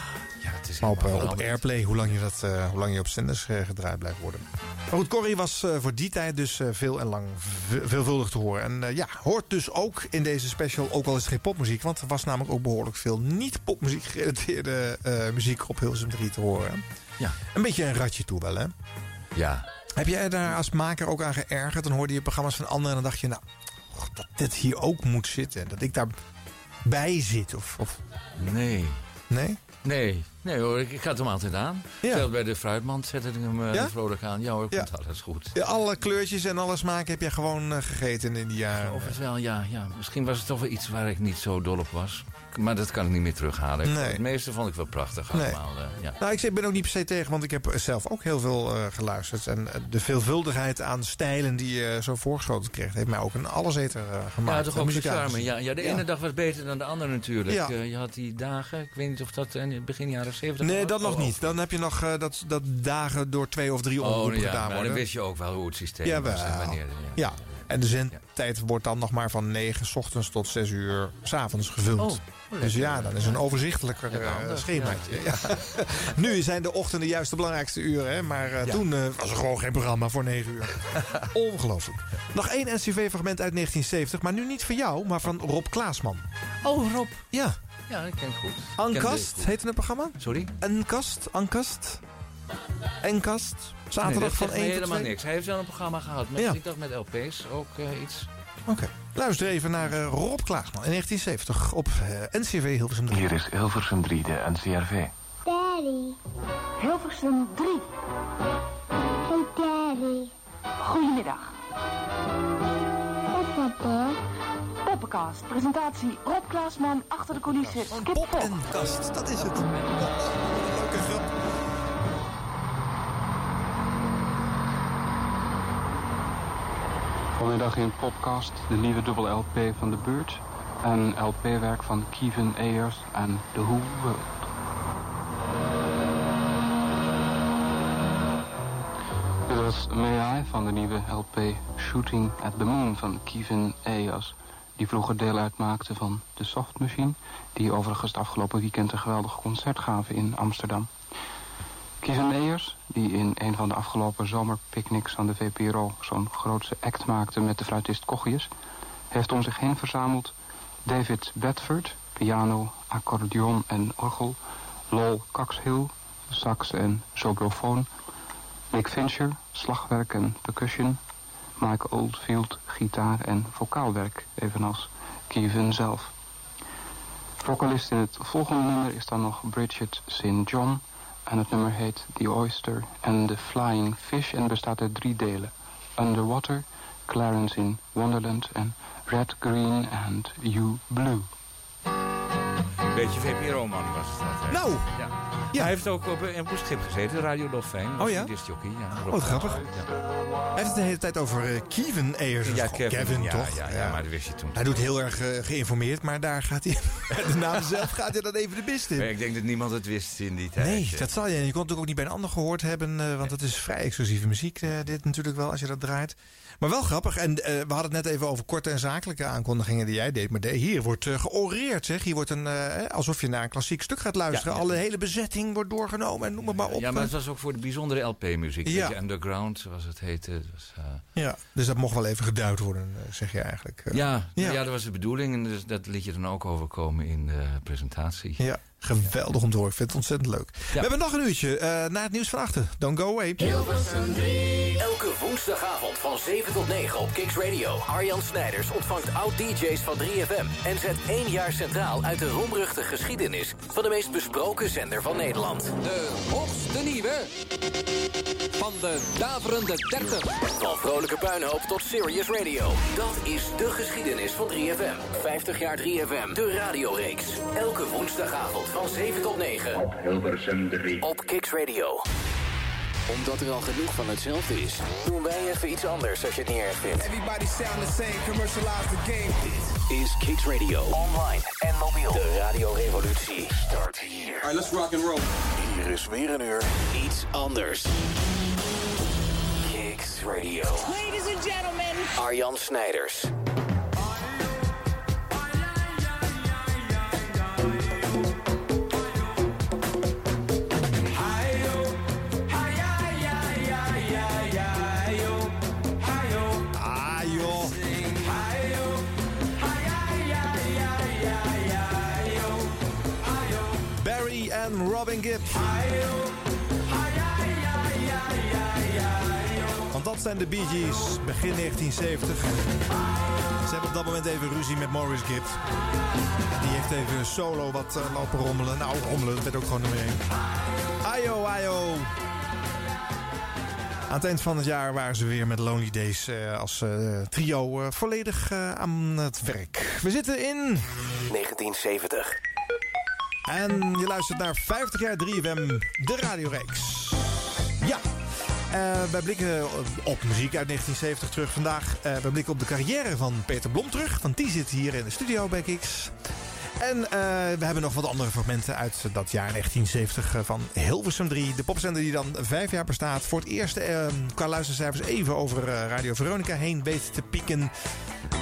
Ja, het is maar op, eh, op. Airplay, hoe lang je, dat, eh, hoe lang je op zenders eh, gedraaid blijft worden. Maar goed, Corrie was voor die tijd dus veel en lang ve- veelvuldig te horen. En ja, hoort dus ook in deze special, ook al is het geen popmuziek... want er was namelijk ook behoorlijk veel niet-popmuziek gerelateerde muziek op Hilsum 3 te horen. Ja. Een beetje een ratje toe wel, hè? Ja. Heb jij daar als maker ook aan geërgerd? Dan hoorde je programma's van anderen en dan dacht je... nou, och, dat dit hier ook moet zitten. Dat ik daar bij zit. Of, of... Nee. Nee? Nee, nee hoor, ik, ik had hem altijd aan. Ja. Zelfs bij de fruitmand zette ik hem Ja? vrolijk aan. Ja hoor, Ja. komt alles goed. Ja, alle kleurtjes en alle smaken heb jij gewoon eh, gegeten in die jaren. Of het wel, ja, ja. Misschien was het toch wel iets waar ik niet zo dol op was. Maar dat kan ik niet meer terughalen. Nee. Het meeste vond ik wel prachtig Nee. allemaal. eh, ja. Nou, ik zeg- ben ook niet per se tegen, want ik heb zelf ook heel veel eh, geluisterd. En eh, de veelvuldigheid aan stijlen die je zo voorgeschoten kreeg... heeft mij ook een alleseter eh, gemaakt. Ja, toch eh, ook de charme. Ja, ja, de ene dag was beter dan de andere natuurlijk. Ja. Eh, je had die dagen, ik weet niet of dat in begin jaren 70 Nee, dat nog Oh, niet. Dan heb je nog eh, dat, dat dagen door twee of drie Oh, omroepen ja, gedaan maar worden. dan wist je ook wel hoe het systeem was. En wanneer, ja. Ja, en de zendtijd wordt dan nog maar van 9 s ochtends tot 6 uur s avonds gevuld. Oh, dus ja, dan is een overzichtelijker eh, schemaatje. Ja. *laughs* nu zijn de ochtenden juist de belangrijkste uren, hè? maar eh, toen eh, was er gewoon geen programma voor 9 uur. *laughs* Ongelooflijk. Nog één NCV-fragment uit 1970, maar nu niet van jou, maar van Rob Klaasman. Oh, Rob. Ja. Ja, ik ken het goed. Ankast heette het programma? Sorry? Enkast? Ankast? Enkast? Zaterdag nee, van zegt me 1 tot helemaal 2? niks. Hij heeft wel een programma gehad. Met, Ja. Ik dacht met LP's ook eh, iets. Oké. Luister even naar eh, Rob Klaasman in 1970 op eh, NCV Hilversum 3. Hier is Hilversum 3, de NCRV. Daddy. Hilversum 3. Hey Daddy. Goedemiddag. Wat papa? Poppenkast. Presentatie Rob Klaasman achter de coulissen. Skip Pop. Kast, dat is het. Vanmiddag in Popcast de nieuwe dubbel LP van de Beurt. En LP-werk van Kevin Ayers en The Who World. Dit was May I van de nieuwe LP Shooting at the Moon van Kevin Ayers. Die vroeger deel uitmaakte van de Soft Machine. Die overigens het afgelopen weekend een geweldig concert gaven in Amsterdam. Kevin Ayers, die in een van de afgelopen zomerpicnics van de VPRO zo'n grootse act maakte met de fluitist Kochius, heeft om zich heen verzameld David Bedford, piano, accordeon en orgel, Lol Coxhill, sax en sobrofoon, Nick Fincher, slagwerk en percussion, Mike Oldfield, gitaar en vocaalwerk, evenals Kevin zelf. Vocalist in het volgende nummer is dan nog Bridget St. John. En het nummer heet The Oyster and the Flying Fish en bestaat uit drie delen. Underwater, Clarence in Wonderland en Red, Green and You Blue. Een beetje VPRO-man was het altijd. Nou, ja. Hij heeft ook op, een- op een schip gezeten, Radio Dolfijn. Oh ja? Ja. Oh, wat grappig. Hij heeft het de hele tijd over eh, Kevin Ayers. Ja, gewoon Kevin, ja, toch? ja, ja, maar dat wist je toen. Hij doet heel erg eh, geïnformeerd, maar daar gaat hij... *laughs* de naam zelf gaat hij dan even de mist in. Maar ik denk dat niemand het wist in die tijd. Nee, dat zal je. Je kon het ook niet bij een ander gehoord hebben. eh, want het is vrij exclusieve muziek, eh, dit natuurlijk wel, als je dat draait. Maar wel grappig. En eh, we hadden het net even over korte en zakelijke aankondigingen die jij deed. Maar de- hier wordt eh, georeerd, zeg. Hier wordt een, eh, alsof je naar een klassiek stuk gaat luisteren. Ja, ja. Alle hele bezetting wordt doorgenomen en noem het maar op. Ja, maar het was ook voor de bijzondere LP-muziek. Ja. Underground, zoals het heette. Het was, Ja, dus dat mocht wel even geduid worden, zeg je eigenlijk. Ja, Ja. ja. dat was de bedoeling. En dus dat liet je dan ook overkomen in de presentatie. Ja, geweldig om te horen. Ik vind het ontzettend leuk. We hebben nog een uurtje eh, naar het nieuws van achter. Don't go away. Hilversum 3. Elke woensdagavond van 7 tot 9 op Kicks Radio. Arjan Snijders ontvangt oud-DJ's van 3FM. En zet één jaar centraal uit de roemruchte geschiedenis van de meest besproken zender van Nederland. De hoogste nieuwe van de daverende 30. Van vrolijke puinhoop tot serious radio. Dat is de geschiedenis van 3FM. 50 jaar 3FM, de radioreeks. Elke woensdagavond van 7 tot 9. Op Hilversum 3. Op Kicks Radio. Omdat er al genoeg van hetzelfde is, doen wij even iets anders als je het niet erg vindt. Everybody sound the same, commercialize the game. Dit is Kicks Radio. Online en mobiel. De radiorevolutie start hier. Alright, let's rock and roll. Hier is weer een uur iets anders. Kicks Radio. Ladies and gentlemen. Arjan Snijders. Want dat zijn de Bee Gees, begin 1970. Ze hebben op dat moment even ruzie met Morris Gibb. Die heeft even solo wat eh, lopen rommelen. Nou, rommelen, dat werd ook gewoon nummer 1. Ayo, ayo. Aan het eind van het jaar waren ze weer met Lonely Days eh, als eh, trio volledig aan het werk. We zitten in 1970. En je luistert naar 50 jaar 3FM, de radioreeks. Ja, eh, wij blikken op muziek uit 1970 terug vandaag. Eh, we blikken op de carrière van Peter Blom terug. Want die zit hier in de studio bij Kiks. En eh, we hebben nog wat andere fragmenten uit dat jaar 1970 eh, van Hilversum 3. De popzender die dan vijf jaar bestaat. Voor het eerst eh, qua luistercijfers even over Radio Veronica heen weet te pieken.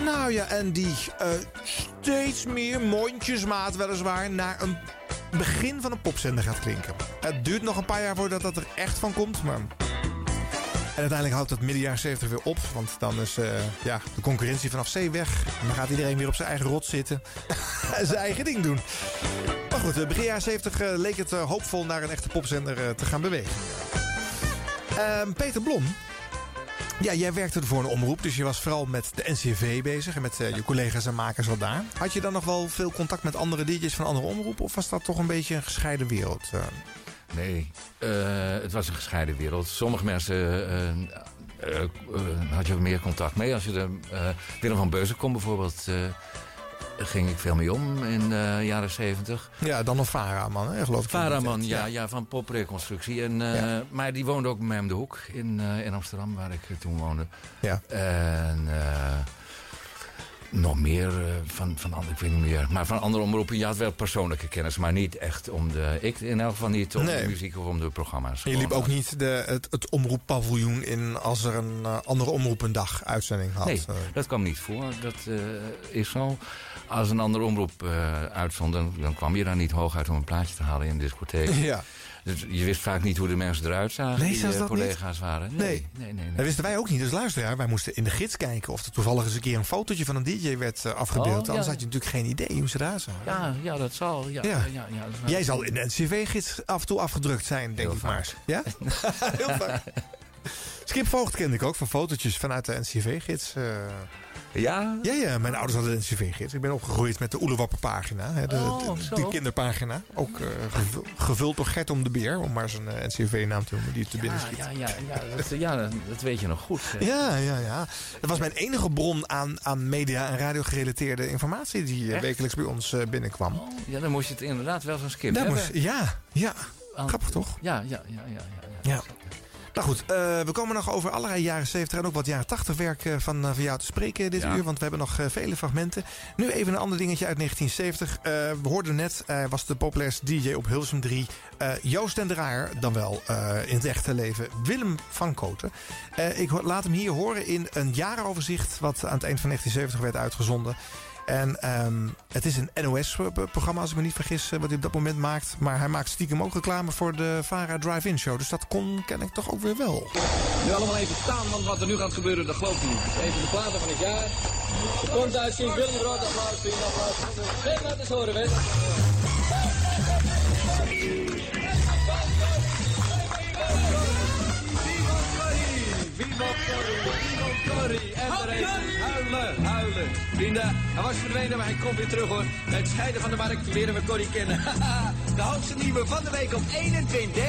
Nou ja, en die steeds meer mondjesmaat weliswaar naar een begin van een popzender gaat klinken. Het duurt nog een paar jaar voordat dat er echt van komt, maar... En uiteindelijk houdt het midden jaren 70 weer op. Want dan is eh, ja, de concurrentie vanaf zee weg. En dan gaat iedereen weer op zijn eigen rot zitten. en *laughs* zijn eigen ding doen. Maar goed, eh, begin jaren 70 eh, leek het hoopvol naar een echte popzender te gaan bewegen. Ehm, Peter Blom. Ja, jij werkte voor een omroep, dus je was vooral met de NCV bezig en met je collega's en makers al daar. Had je dan nog wel veel contact met andere DJ's van andere omroepen? Of was dat toch een beetje een gescheiden wereld? Nee, eh, het was een gescheiden wereld. Sommige mensen eh, had je meer contact mee. Als je de, Willem van Beuzenkom bijvoorbeeld, eh, ging ik veel mee om in de jaren zeventig. Ja, dan nog Varaman, hè, geloof ik. Varaman, ja, ja, van popreconstructie. En, Maar die woonde ook bij mij om de hoek in, in Amsterdam, waar ik toen woonde. Ja. En nog meer eh, van, van andere, ik weet niet meer. Maar van andere omroepen, je had wel persoonlijke kennis, maar niet echt om de. Ik in elk geval niet om Nee. de muziek of om de programma's. En je liep ook niet de, het, het omroeppaviljoen in als er een eh, andere omroep een dag uitzending had. Nee, Eh, dat kwam niet voor. Dat is zo. Als een andere omroep eh, uitzond, dan, dan kwam je daar niet hooguit om een plaatje te halen in de discotheek. *laughs* Ja. Dus je wist vaak niet hoe de mensen eruit zagen Nee, die zelfs eh, dat niet? collega's waren. Nee. Nee, nee, nee. nee. Dat wisten wij ook niet als luisteraar. Wij moesten in de gids kijken of er toevallig eens een keer een fotootje van een DJ werd eh, afgebeeld. Oh, ja. Anders had je natuurlijk geen idee hoe ze eruit zagen. Ja, ja, dat zal. Ja, ja. Ja. Dat Jij zal in de NCV-gids af en toe afgedrukt zijn, denk ik maar. Ja? *laughs* Heel vaak. *laughs* Skip Voogd kende ik ook van fotootjes vanuit de NCV-gids. eh. Ja? Ja, ja, mijn ouders hadden de NCV-gids. Ik ben opgegroeid met de Oelewapper-pagina. hè, De, Oh, de- die kinderpagina. Ook eh, gevu- gevuld door Gert om de Beer, om maar zijn eh, NCV-naam te noemen, die te binnen Ja, schiet. ja, ja, ja, dat, ja dat, dat weet je nog goed. hè. Ja, ja, ja. Dat was mijn enige bron aan, aan media- en radio-gerelateerde informatie die Echt? wekelijks bij ons binnenkwam. Ja, dan moest je het inderdaad wel zo'n skip Daar hebben. moest, ja, ja. Grappig toch? Ja, ja, ja, ja. ja, Ja. Nou goed, eh, we komen nog over allerlei jaren 70 en ook wat jaren 80 werk eh, van, eh, van jou te spreken dit Ja. uur. Want we hebben nog vele fragmenten. Nu even een ander dingetje uit 1970. Eh, we hoorden net, eh, was de populairste DJ op Hilversum 3. eh, Joost den Draaier, dan wel in het echte leven Willem van Koten. Ik laat hem hier horen in een jarenoverzicht... wat aan het eind van 1970 werd uitgezonden. En ehm, het is een NOS-programma, als ik me niet vergis, eh, wat hij op dat moment maakt. Maar hij maakt stiekem ook reclame voor de Vara Drive-In Show. Dus dat kon, ken ik toch ook weer wel. Nu allemaal even staan, want wat er nu gaat gebeuren, dat geloof ik niet. Even de platen van het jaar. De komt uit Sint Willem Rood, applaus, vrienden, applaus. Geef laat eens horen, weet Viva Corrie, en even huilen, huilen. Vrienden, hij was verdwenen, maar hij komt weer terug hoor. Bij het scheiden van de markt leren we Corrie kennen. *laughs* de hoogste nieuwe van de week op 21.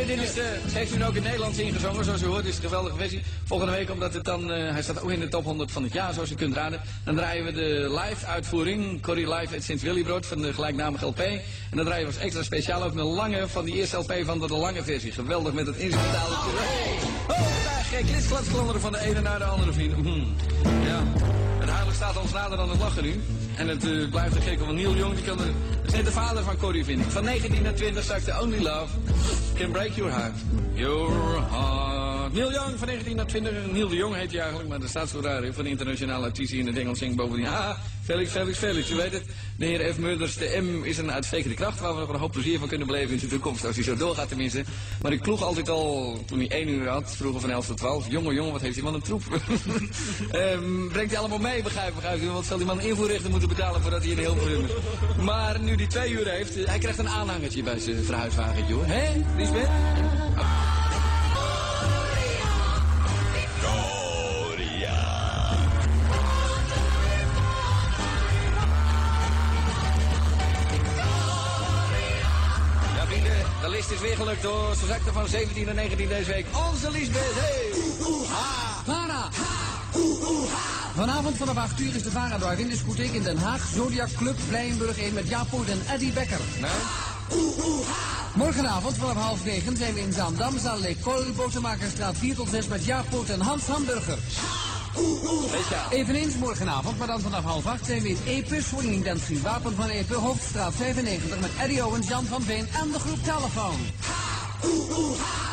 Vrienden, dit is de, heeft u ook in het Nederlands ingezongen, zoals u hoort. Is een geweldige versie. Volgende week, omdat het dan, eh, hij staat ook in de top 100 van het jaar, zoals u kunt raden. Dan draaien we de live uitvoering, Corrie Live at Sint Willybrood van de gelijknamige LP. En dan draaien we als extra speciaal ook een lange van die eerste LP van de, de lange versie. Geweldig met het instrumentale. Hey! Oh, daar gek, van de ene naar de andere vrienden. Hmm. Ja. Het huilen staat ons nader dan het lachen nu. En het eh, blijft een gek, want Neil Young die kan er... De vader van Corrie, vind ik. Van 19 naar 20 zag de Only Love can break your heart. Your heart. Neil Young van 1920. Neil de Jong heet hij eigenlijk, maar dat staat zo raar. de internationale artiesten in het Engels zingt bovendien. Ah, Felix, Felix, Felix. U weet het. De heer F. Mulders, de M is een uitstekende kracht... waar we nog een hoop plezier van kunnen beleven in de toekomst. Als hij zo doorgaat tenminste. Maar ik kloeg altijd al, toen hij 1 uur had, vroeger van 11 tot 12. Jongen, jongen, wat heeft die man een troep. *laughs* Ehm, brengt hij allemaal mee, begrijp, u? Want zal die man invoerrechten moeten betalen voordat hij in Hilversum is. Maar nu die twee uur heeft, hij krijgt een aanhangertje bij zijn verhuiswagentje hoor. Hé, Lisbeth? De list is weer gelukt hoor. Ze zakte van 17 naar 19 deze week. Onze Lisbeth, hey! Vara! Vanavond vanaf 8 uur is de Vara Drive in discotheek in Den Haag. Zodiac Club Blijenburg 1 met Jaap Poort en Eddie Becker. Morgenavond vanaf half 9 zijn we in Zaandam, zaal L'École, Botermakerstraat 4 tot 6 met Jaap en Hans Hamburger. Eveneens morgenavond, maar dan vanaf half 8 zijn we in Epe, Swinging Dancing Wapen van Epe, Hoofdstraat 95 met Eddie Owens, Jan van Veen en de groep Telefoon.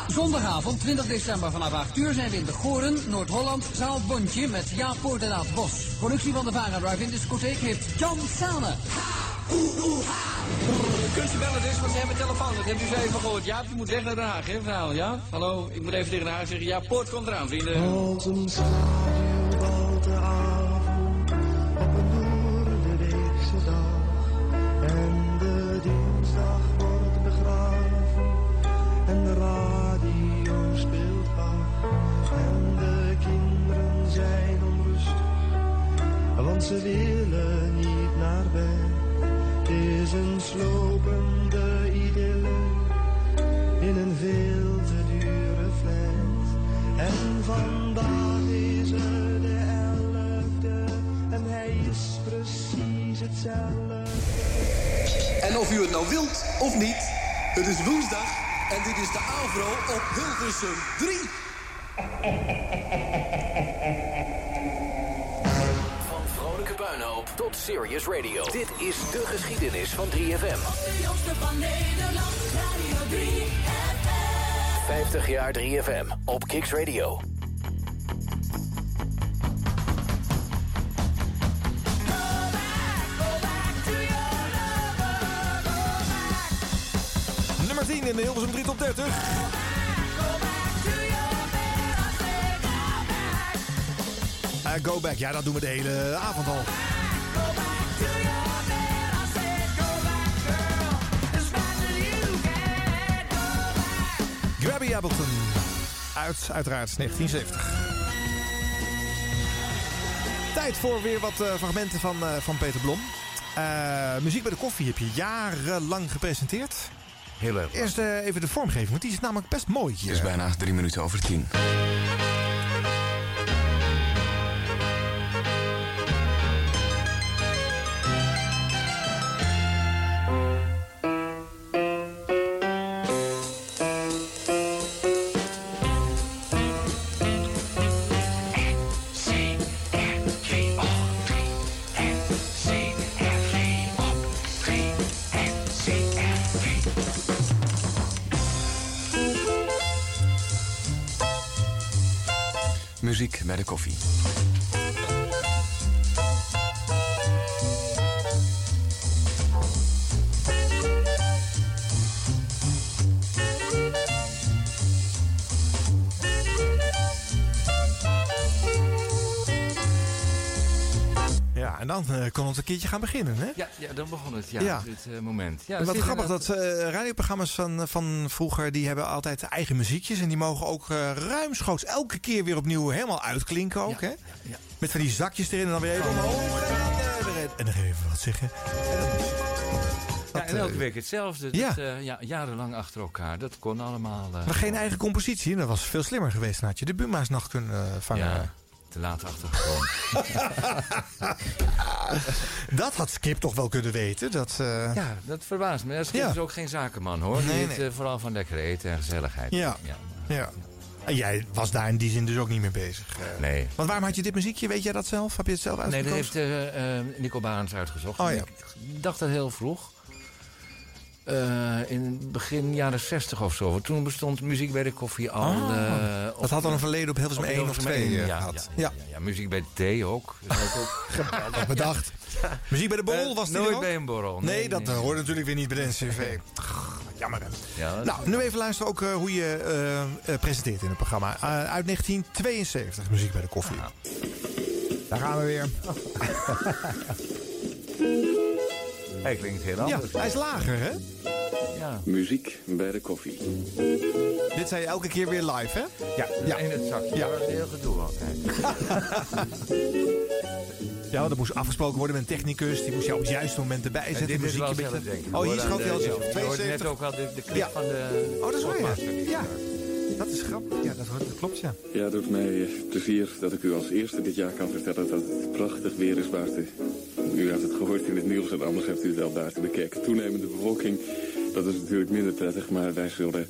Zondagavond 20 december vanaf 8 uur zijn we in de Goren, Noord-Holland, zaal Bontje met Jaap Poort en Aad Bos. Productie van de Vara Drive in discotheek heeft John Sane. Kunt u bellen dus, want ze hebben telefoon. Dat hebben u zo even gehoord. Jaap, je moet weg naar Den Haag, hè, verhaal, ja? Hallo, ik moet even tegen Den Haag zeggen. Ja, poort komt eraan, vrienden. Ze willen niet naar bed. Het is een slopende idylle in een veel te dure flat. En vandaag is er de elfde en hij is precies hetzelfde. En of u het nou wilt of niet, het is woensdag en dit is de Avro op Hilversum 3. Van puinhoop tot serious radio. Dit is de geschiedenis van 3FM. 50 jaar 3FM op Kicks Radio. Nummer 10 in de Hilversum 3 top 30. Go back, ja, dat doen we de hele avond al. Grabby Appleton. Uit, uiteraard, 1970. Tijd voor weer wat eh, fragmenten van, eh, van Peter Blom. Eh, muziek bij de koffie heb je jarenlang gepresenteerd. Heel erg. Eerst even de vormgeving, want die is namelijk best mooi. Het is bijna drie minuten over tien. Muziek bij de koffie. Dan eh, kon het een keertje gaan beginnen, hè? Ja, ja dan begon het, ja, Ja. dit eh, moment. Ja, wat grappig, dat eh, radioprogramma's van, van vroeger... die hebben altijd eigen muziekjes... en die mogen ook ruimschoots elke keer weer opnieuw helemaal uitklinken ook, hè? Met van die zakjes erin en dan weer even omhoog en dan eh, weer even- wat zeggen. Ja, en elke week hetzelfde. ja. Dat, eh, ja, jarenlang achter elkaar. Dat kon allemaal. Maar geen eigen compositie, dat was veel slimmer geweest. Dan had je de Buma's kunnen eh, vangen. Ja, te laat achtergekomen. *laughs* Dat had Skip toch wel kunnen weten. Dat, eh, ja, dat verbaast me. Skip Ja. is ook geen zakenman hoor. Nee, nee. eh, vooral van lekker eten en gezelligheid. Ja. ja. En jij was daar in die zin dus ook niet mee bezig. eh. Nee. Want waarom had je dit muziekje? Weet jij dat zelf? Heb je het zelf Nee, uitgekozen? dat heeft eh, eh, Nico Barens uitgezocht. Oh, ja. Ik dacht dat heel vroeg. Eh, in begin jaren 60 of zo. Want toen bestond muziek bij de koffie al. Ah, eh, dat had al een verleden op Hilversum op 1 of Hilversum 2 1, eh, ja, gehad. Ja, ja, ja, muziek bij de thee ook. *laughs* Dat ook *laughs* Geweldig bedacht. Muziek bij de borrel was die nooit ook? bij een borrel. Nee, dat hoort natuurlijk weer niet bij de *laughs* NCV. Jammer. Nou, nu even luisteren ook hoe je presenteert in het programma. Uit 1972, muziek bij de koffie. Daar gaan we weer. Hij klinkt heel Ja, anders. hij is lager, hè? Ja. Muziek bij de koffie. Dit zei je elke keer weer live, hè? Ja, Ja. in het zakje. Ja. Dat was heel gedoe altijd. *laughs* Ja, dat moest afgesproken worden met een technicus. Die moest jou op het juiste moment erbij En zetten. dit is muziekje beetje- zelf, denk ik. Oh, hier aan hij al zelf. Je hoort net 72. ook al de, de clip Ja. van de... Oh, dat is waar, ja. Dat is grappig. Ja, dat, dat klopt, ja. Ja, het doet mij eh, plezier dat ik u als eerste dit jaar kan vertellen dat het prachtig weer is buiten. U heeft het gehoord in het nieuws en anders heeft u het wel buiten bekeken. Toenemende bevolking, dat is natuurlijk minder prettig, maar wij zullen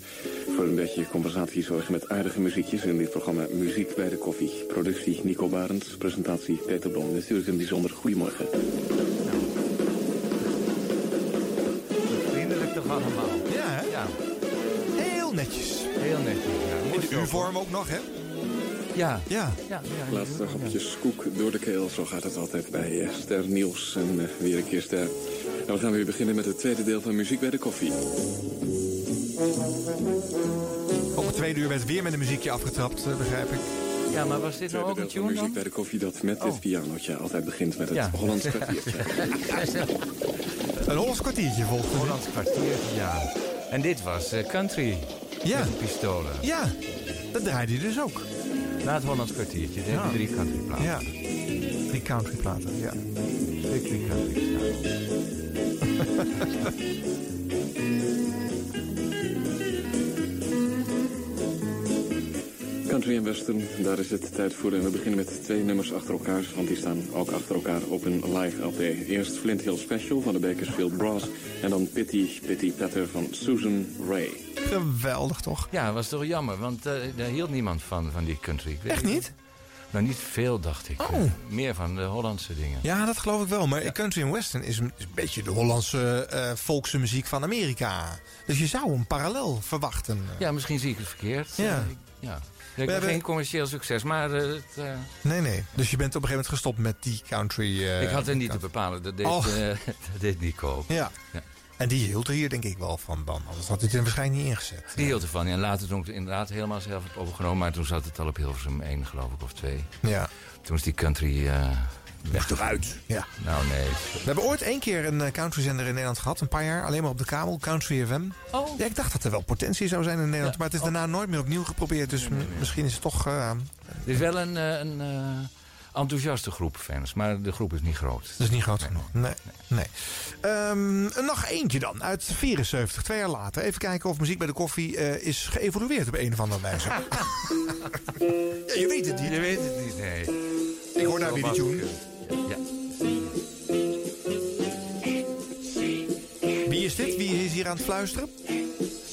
voor een beetje compensatie zorgen met aardige muziekjes in dit programma Muziek bij de Koffie. Productie Nico Barends, presentatie Peter Blom. Natuurlijk een bijzonder goedemorgen. Vriendelijk toch allemaal. Ja, hè? Ja, Heel netjes. Heel netjes. Ja, In de U-vorm ook nog, hè? Ja. Ja. Ja, ja, Laatste hapjes koek door de keel, zo gaat het altijd bij eh, Ster Niels en eh, weer een keer Ster. En we gaan weer beginnen met het tweede deel van Muziek bij de Koffie. Op het tweede uur werd weer met een muziekje afgetrapt, eh, begrijp ik. Ja, maar was dit nou ook Tweede een deel van tune Muziek dan? bij de Koffie dat met dit pianootje altijd begint met het Ja. Hollands *laughs* kwartiertje. Een Hollands kwartiertje volgt er. Hollands kwartiertje, ja. En dit was eh, country. Ja. Met pistolen. Ja, dat draaide hij dus ook. Na het Hollands kwartiertje, heb je drie country platen. Ja. Die countryplaten, ja. Country style. *laughs* Country en Western, daar is het tijd voor. En we beginnen met twee nummers achter elkaar, want die staan ook achter elkaar op een live LP. Eerst Flint Hill Special van de Bakersfield Brass en dan Pitty Pitty Patter van Susan Ray. Geweldig, toch? Ja, was toch jammer, want eh, daar hield niemand van, van die country. Ik weet Echt niet? Nou, niet veel, dacht ik. Oh. Meer van de Hollandse dingen. Ja, dat geloof ik wel. Maar country en western is een, is een beetje de Hollandse eh volkse muziek van Amerika. Dus je zou een parallel verwachten. Ja, misschien zie ik het verkeerd. Ja. Eh, ik- ja. Heb hebben- geen commercieel succes, maar het, Nee, nee. Dus je bent op een gegeven moment gestopt met die country. ik had het niet te bepalen. Dat deed, Oh. *laughs* dat deed Nico. Ja. Ja. En die hield er hier denk ik wel van dan. Anders had hij het er waarschijnlijk niet ingezet. Die hield ervan. En later toen ik het inderdaad helemaal zelf heb opgenomen. Maar toen zat het al op Hilversum 1, geloof ik, of 2. Ja. Toen is die country eh weg. Eruit. Ja. Nou, nee. We hebben ooit één keer een eh, countryzender in Nederland gehad. Een paar jaar. Alleen maar op de kabel. Country FM. Oh. Ja, ik dacht dat er wel potentie zou zijn in Nederland. Maar het is daarna nooit meer opnieuw geprobeerd. Dus misschien is het toch... eh, Er is wel een, eh, een eh, enthousiaste groep fans. Maar de groep is niet groot. Dat is niet groot genoeg. Nee. nee. Ehm, nog eentje dan, uit 74, twee jaar later. Even kijken of muziek bij de koffie eh, is geëvolueerd op een of andere wijze. *laughs* ja, je weet het niet. Je weet het niet, nee. Ik hoor daar weer die tune. Ja. Wie is dit? Wie is hier aan het fluisteren?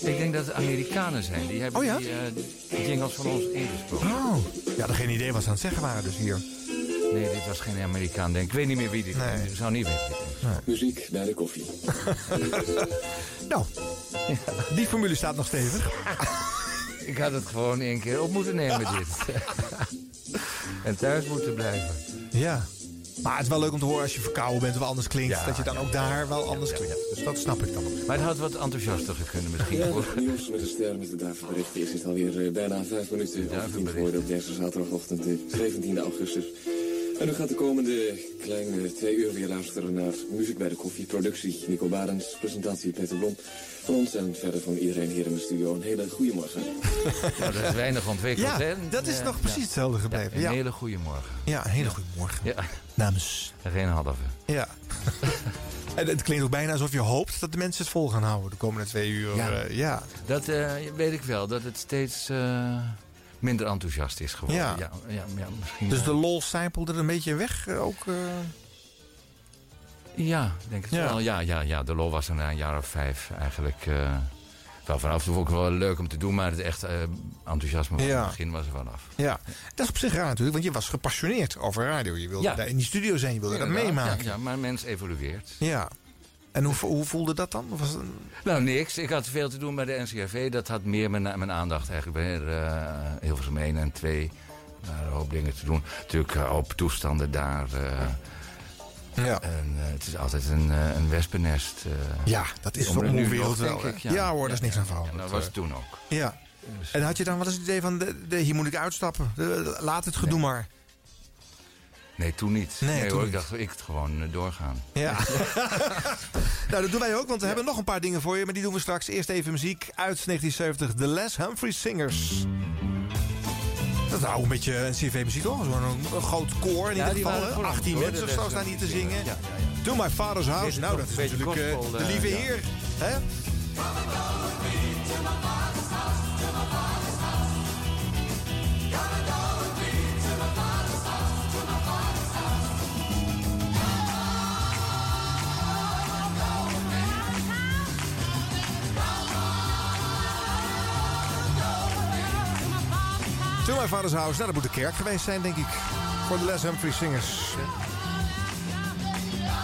Ik denk dat het Amerikanen zijn. Die hebben Oh ja? die, die jingles van ons ingesproken. Oh. Ja, dat geen idee wat ze aan het zeggen waren dus hier. Nee, dit was geen Amerikaan, denk ik. Ik weet niet meer wie dit Nee. Ik zou niet weten. Muziek bij de koffie. *laughs* Nou, die formule staat nog stevig. *laughs* Ik had het gewoon één keer op moeten nemen, dit. *laughs* en thuis moeten blijven. Ja. Maar het is wel leuk om te horen als je verkouden bent of anders klinkt. Ja, dat je dan ook daar wel anders klinkt. Dus dat snap ik dan ook. Maar het had wat enthousiaster kunnen misschien. Ja, het nieuws met de ster met de duivenberichten is het alweer eh, bijna vijf minuten tien geworden op deze zaterdagochtend, de 17e augustus. En u gaat de komende kleine twee uur weer luisteren naar Muziek bij de Koffie, productie Nico Barens, presentatie Peter Blom. Van ons en verder van iedereen hier in de studio een hele goede morgen. *laughs* Nou, dat is weinig ontwikkeld, Ja, hè? dat is Ja, nog precies ja. hetzelfde gebleven. Een Ja, hele goede morgen. ja een hele goede morgen. Ja, Namens. en geen halve. Ja. *laughs* en het klinkt ook bijna alsof je hoopt dat de mensen het vol gaan houden de komende twee uur. Ja. Ja. ja. Dat eh, weet ik wel, dat het steeds eh, minder enthousiast is geworden. Ja. ja, ja, ja, misschien, Dus de lol sijpelde er een beetje weg eh, ook. eh. Ja, denk het Ja. wel. Ja, ja, ja, de lol was er na een jaar of vijf eigenlijk... eh, wel vanaf toen vond ik het wel leuk om te doen, maar het echt enthousiasme van Ja. het begin was er vanaf. Ja, dat is op zich raar natuurlijk, want je was gepassioneerd over radio. Je wilde Ja. daar in die studio zijn, je wilde dat meemaken. Ja, maar mens evolueert. Ja. En hoe, hoe voelde dat dan? Was het een- Nou, niks. Ik had veel te doen bij de NCRV. Dat had meer mijn, mijn aandacht eigenlijk bij uh, Hilversum 1 en 2. Daar een hoop dingen te doen. Natuurlijk uh, op toestanden daar. Uh, ja. En uh, het is altijd een, uh, een wespennest. Uh, ja, dat is nu omgewereld nog, wel. denk ik, Ja, ja hoor, daar is niks aan. Ja, dat was het toen ook. Ja. En had je dan wat is het idee van, de, de, hier moet ik uitstappen. De, laat het gedoe nee. maar. Nee, toen niet. Nee, nee toen hoor, niet. ik dacht, ik het gewoon uh, doorgaan. Ja. *laughs* nou, dat doen wij ook, want we hebben nog een paar dingen voor je. Maar die doen we straks. Eerst even muziek uit 1970. The Les Humphrey Singers. Dat is nou een beetje een CV-muziek toch? Zo'n een groot koor in Ja, ieder geval. waren hè? goed, 18 hoor, mensen of zo staan hier te zingen. Ja, To My Father's House. Nou, dat is natuurlijk eh, de eh, lieve heer. Hè? To My Father's House. Nou, dat moet de kerk geweest zijn, denk ik. Voor de Les Humphrey Singers.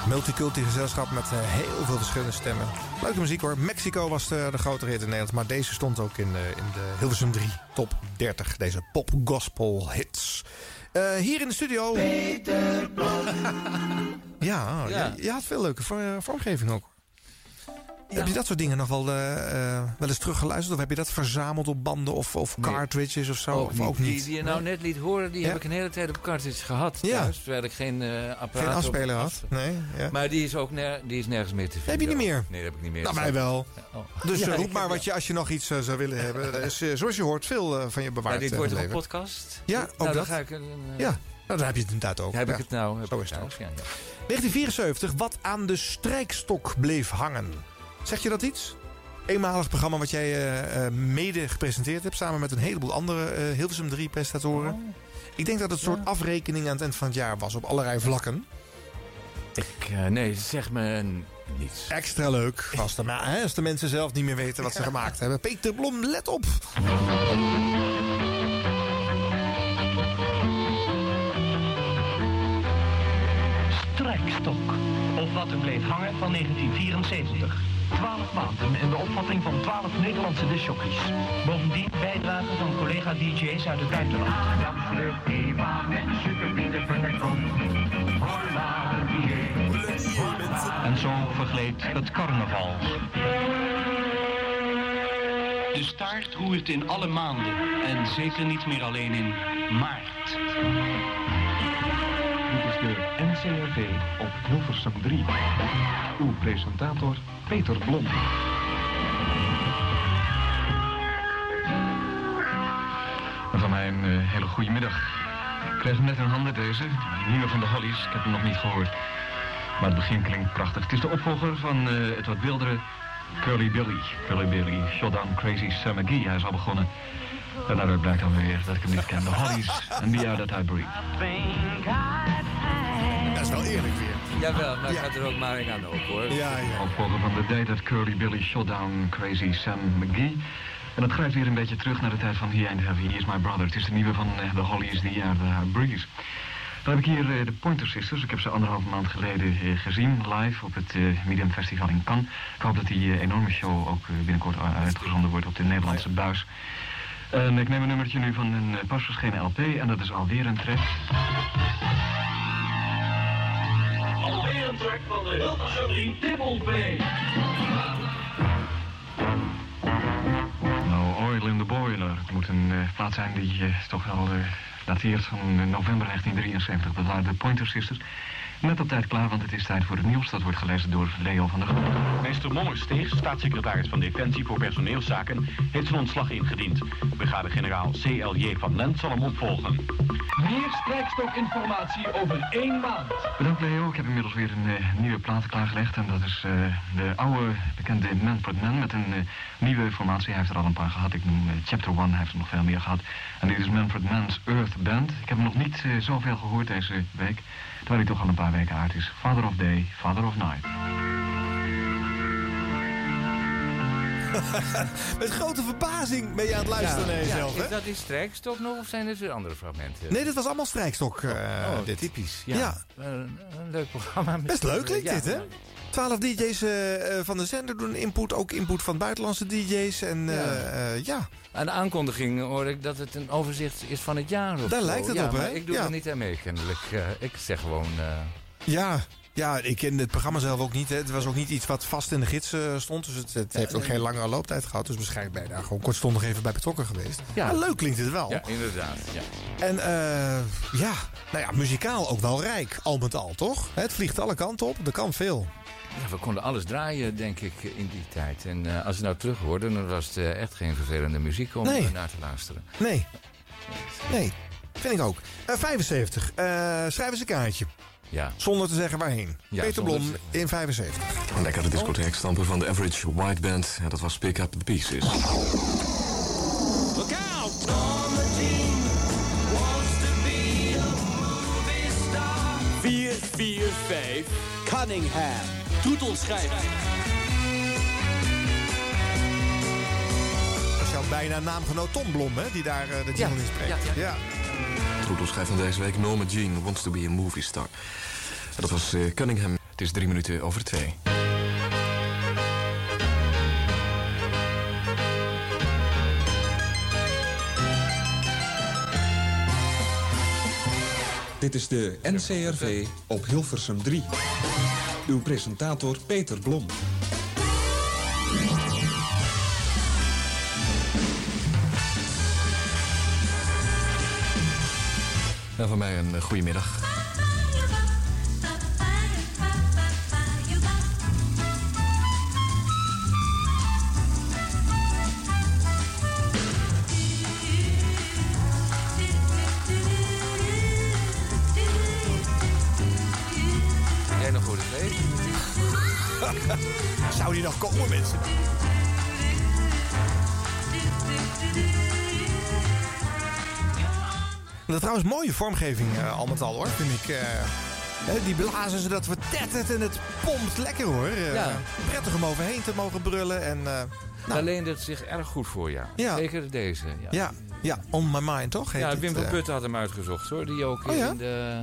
Multiculti gezelschap met uh, heel veel verschillende stemmen. Leuke muziek hoor. Mexico was de, de grote hit in Nederland. Maar deze stond ook in, uh, in de Hilversum 3 top 30. Deze pop-gospel hits. Uh, hier in de studio... Peter Blom. *laughs* ja, Ja. Je, je had veel leuke vor- vormgeving ook. Heb je dat soort dingen nog wel, eh, eh, wel eens teruggeluisterd? Of heb je dat verzameld op banden of, of Nee. cartridges of zo? Ook of niet. ook niet? Die, die je nou net liet horen, die Ja. heb ik een hele tijd op cartridge gehad. Ja. Thuis, terwijl ik geen eh apparaat Geen afspeler had? Nee. Ja. Maar die is ook die is nergens meer te vinden. Heb je niet meer? Nee, dat heb ik niet meer. Nou, wij wel. Oh. Dus roep maar wat je als je nog iets zou willen hebben. Is, zoals je hoort, veel van je bewaard. Maar dit wordt een podcast? Ja, Nou, ook dan dat. ga ik een, Ja, nou, dan heb je het inderdaad ook. Heb ik het nou? Heb Zo is het ook. Ja, ja. 1974, wat aan de strijkstok bleef hangen. Zeg je dat iets? Eenmalig programma wat jij eh, eh, mede gepresenteerd hebt... samen met een heleboel andere eh, Hilversum 3 presentatoren. Oh. Ik denk dat het een soort afrekening aan het eind van het jaar was... op allerlei vlakken. Ik, eh, nee, zeg me niets. Extra leuk. Als de, hè, als de mensen zelf niet meer weten wat ze gemaakt hebben. Peter Blom, let op. Strijkstok. Of wat er bleef hangen van 1974. 12 maanden en de opvatting van 12 Nederlandse discjockeys. Bovendien bijdragen van collega-dj's uit het buitenland. En zo vergleed het carnaval. De staart roert in alle maanden en zeker niet meer alleen in maart. De NCRV op Hilversum 3. Uw presentator Peter Blom. Van mij een eh, hele goede middag. Ik kreeg hem net in handen deze, de nieuwe van de Hollies. Ik heb hem nog niet gehoord. Maar het begin klinkt prachtig. Het is de opvolger van eh, het wat wildere Curly Billy. Curly Billy, Showdown Crazy Sam McGee. Hij is al begonnen. En daaruit blijkt dan weer dat ik hem niet ken. De Hollies en The Air That I Breathe. Eerlijk weer. Jawel, maar ik had er ook maar een aan op hoor. Ja, ja. Opvolger van de Day That Curly Billy Showdown Crazy Sam McGee. En dat grijpt weer een beetje terug naar de tijd van He Ain't Heavy, He Is My Brother. Het is de nieuwe van eh, The Hollies, The Air That I Breathe. Dan heb ik hier eh, de Pointer Sisters. Ik heb ze anderhalf maand geleden eh, gezien, live op het eh, Medium Festival in Cannes. Ik hoop dat die eh, enorme show ook eh, binnenkort uitgezonden wordt op de Nederlandse buis. En ik neem een nummertje nu van een eh, pas verschenen LP en dat is alweer een track. Alweer een track van de Hilversum 3 Triple P. Nou, Oil in the Boiler. Het moet een eh, plaat zijn die eh, toch wel eh, dateert van november 1973. Dat waren de Pointer Sisters. Net op tijd klaar, want het is tijd voor het nieuws. Dat wordt gelezen door Leo van der Groot. Minister Mollesteeg, staatssecretaris van Defensie voor personeelszaken, heeft zijn ontslag ingediend. Brigade-generaal C.L.J. van Lent zal hem opvolgen. Meer strijkstokinformatie over één maand. Bedankt Leo, ik heb inmiddels weer een eh, nieuwe plaat klaargelegd. En dat is eh, de oude bekende Manfred Mann met een eh, nieuwe formatie. Hij heeft er al een paar gehad. Ik noem Chapter One, hij heeft er nog veel meer gehad. En dit is Manfred Mann's Earth Band. Ik heb hem nog niet zoveel gehoord deze week. Terwijl hij toch al een paar weken uit is. Father of Day, Father of Night. *laughs* Met grote verbazing ben je aan het luisteren naar jezelf, ja? Is dat die strijkstok nog of zijn dit weer andere fragmenten? Nee, dit was allemaal strijkstok. eh, Oh, dit. typisch. Ja. Ja. Een, een leuk programma. Best leuk klinkt Ja. dit, hè? Twaalf DJ's eh, eh, van de zender doen input. Ook input van buitenlandse DJ's. En Ja. eh, ja. Aan de aankondiging hoor ik dat het een overzicht is van het jaar of Daar zo. lijkt het ja, op, hè? ik doe er niet aan mee, kennelijk. Ik zeg gewoon... Ja, ja, ik ken het programma zelf ook niet. Hè. Het was ook niet iets wat vast in de gids stond. Dus het, het heeft ook geen langere looptijd gehad. Dus waarschijnlijk ben je daar gewoon kortstondig even bij betrokken geweest. Ja. Maar leuk klinkt het wel. ja, inderdaad. Ja. En ja, nou ja, muzikaal ook wel rijk, al met al, toch? Het vliegt alle kanten op, er kan veel. Ja, we konden alles draaien, denk ik, in die tijd. En eh, als je nou terug hoorde, dan was het eh, echt geen vervelende muziek om Nee. eh, naar te luisteren. Nee, nee, vind ik ook. Eh 75, eh schrijf eens een kaartje. Ja. Zonder te zeggen waarheen. Ja, Peter Blom te in 75. Een lekkere discotheek stampen van de Average White Band. Ja, dat was Pick Up The Pieces. Look out! Norma Jean wants to be a movie star. 445 Cunningham. Troetelschijf. Dat is jouw bijna naamgenoot Tom Blom, hè, die daar eh, de jingle in spreekt. ja, ja. Schrijft van deze week Norma Jean wants to be a movie star. Dat was eh, Cunningham. Het is drie minuten over twee. Dit is de NCRV op Hilversum 3. Uw presentator Peter Blom. En van mij een uh, *laughs* Zou die nog komen, mensen? Dat is trouwens mooie vormgeving eh, al met al hoor, vind ik. eh. Hè, die blazen ze dat vertettert en het pompt lekker hoor. Eh, Ja. Prettig om overheen te mogen brullen. En, eh, Daar leende het zich erg goed voor, ja. Ja. Zeker deze. Ja, ja, ja, on my mind toch? heet Ja, Wim van eh. Putten had hem uitgezocht, hoor. Die ook Oh, in de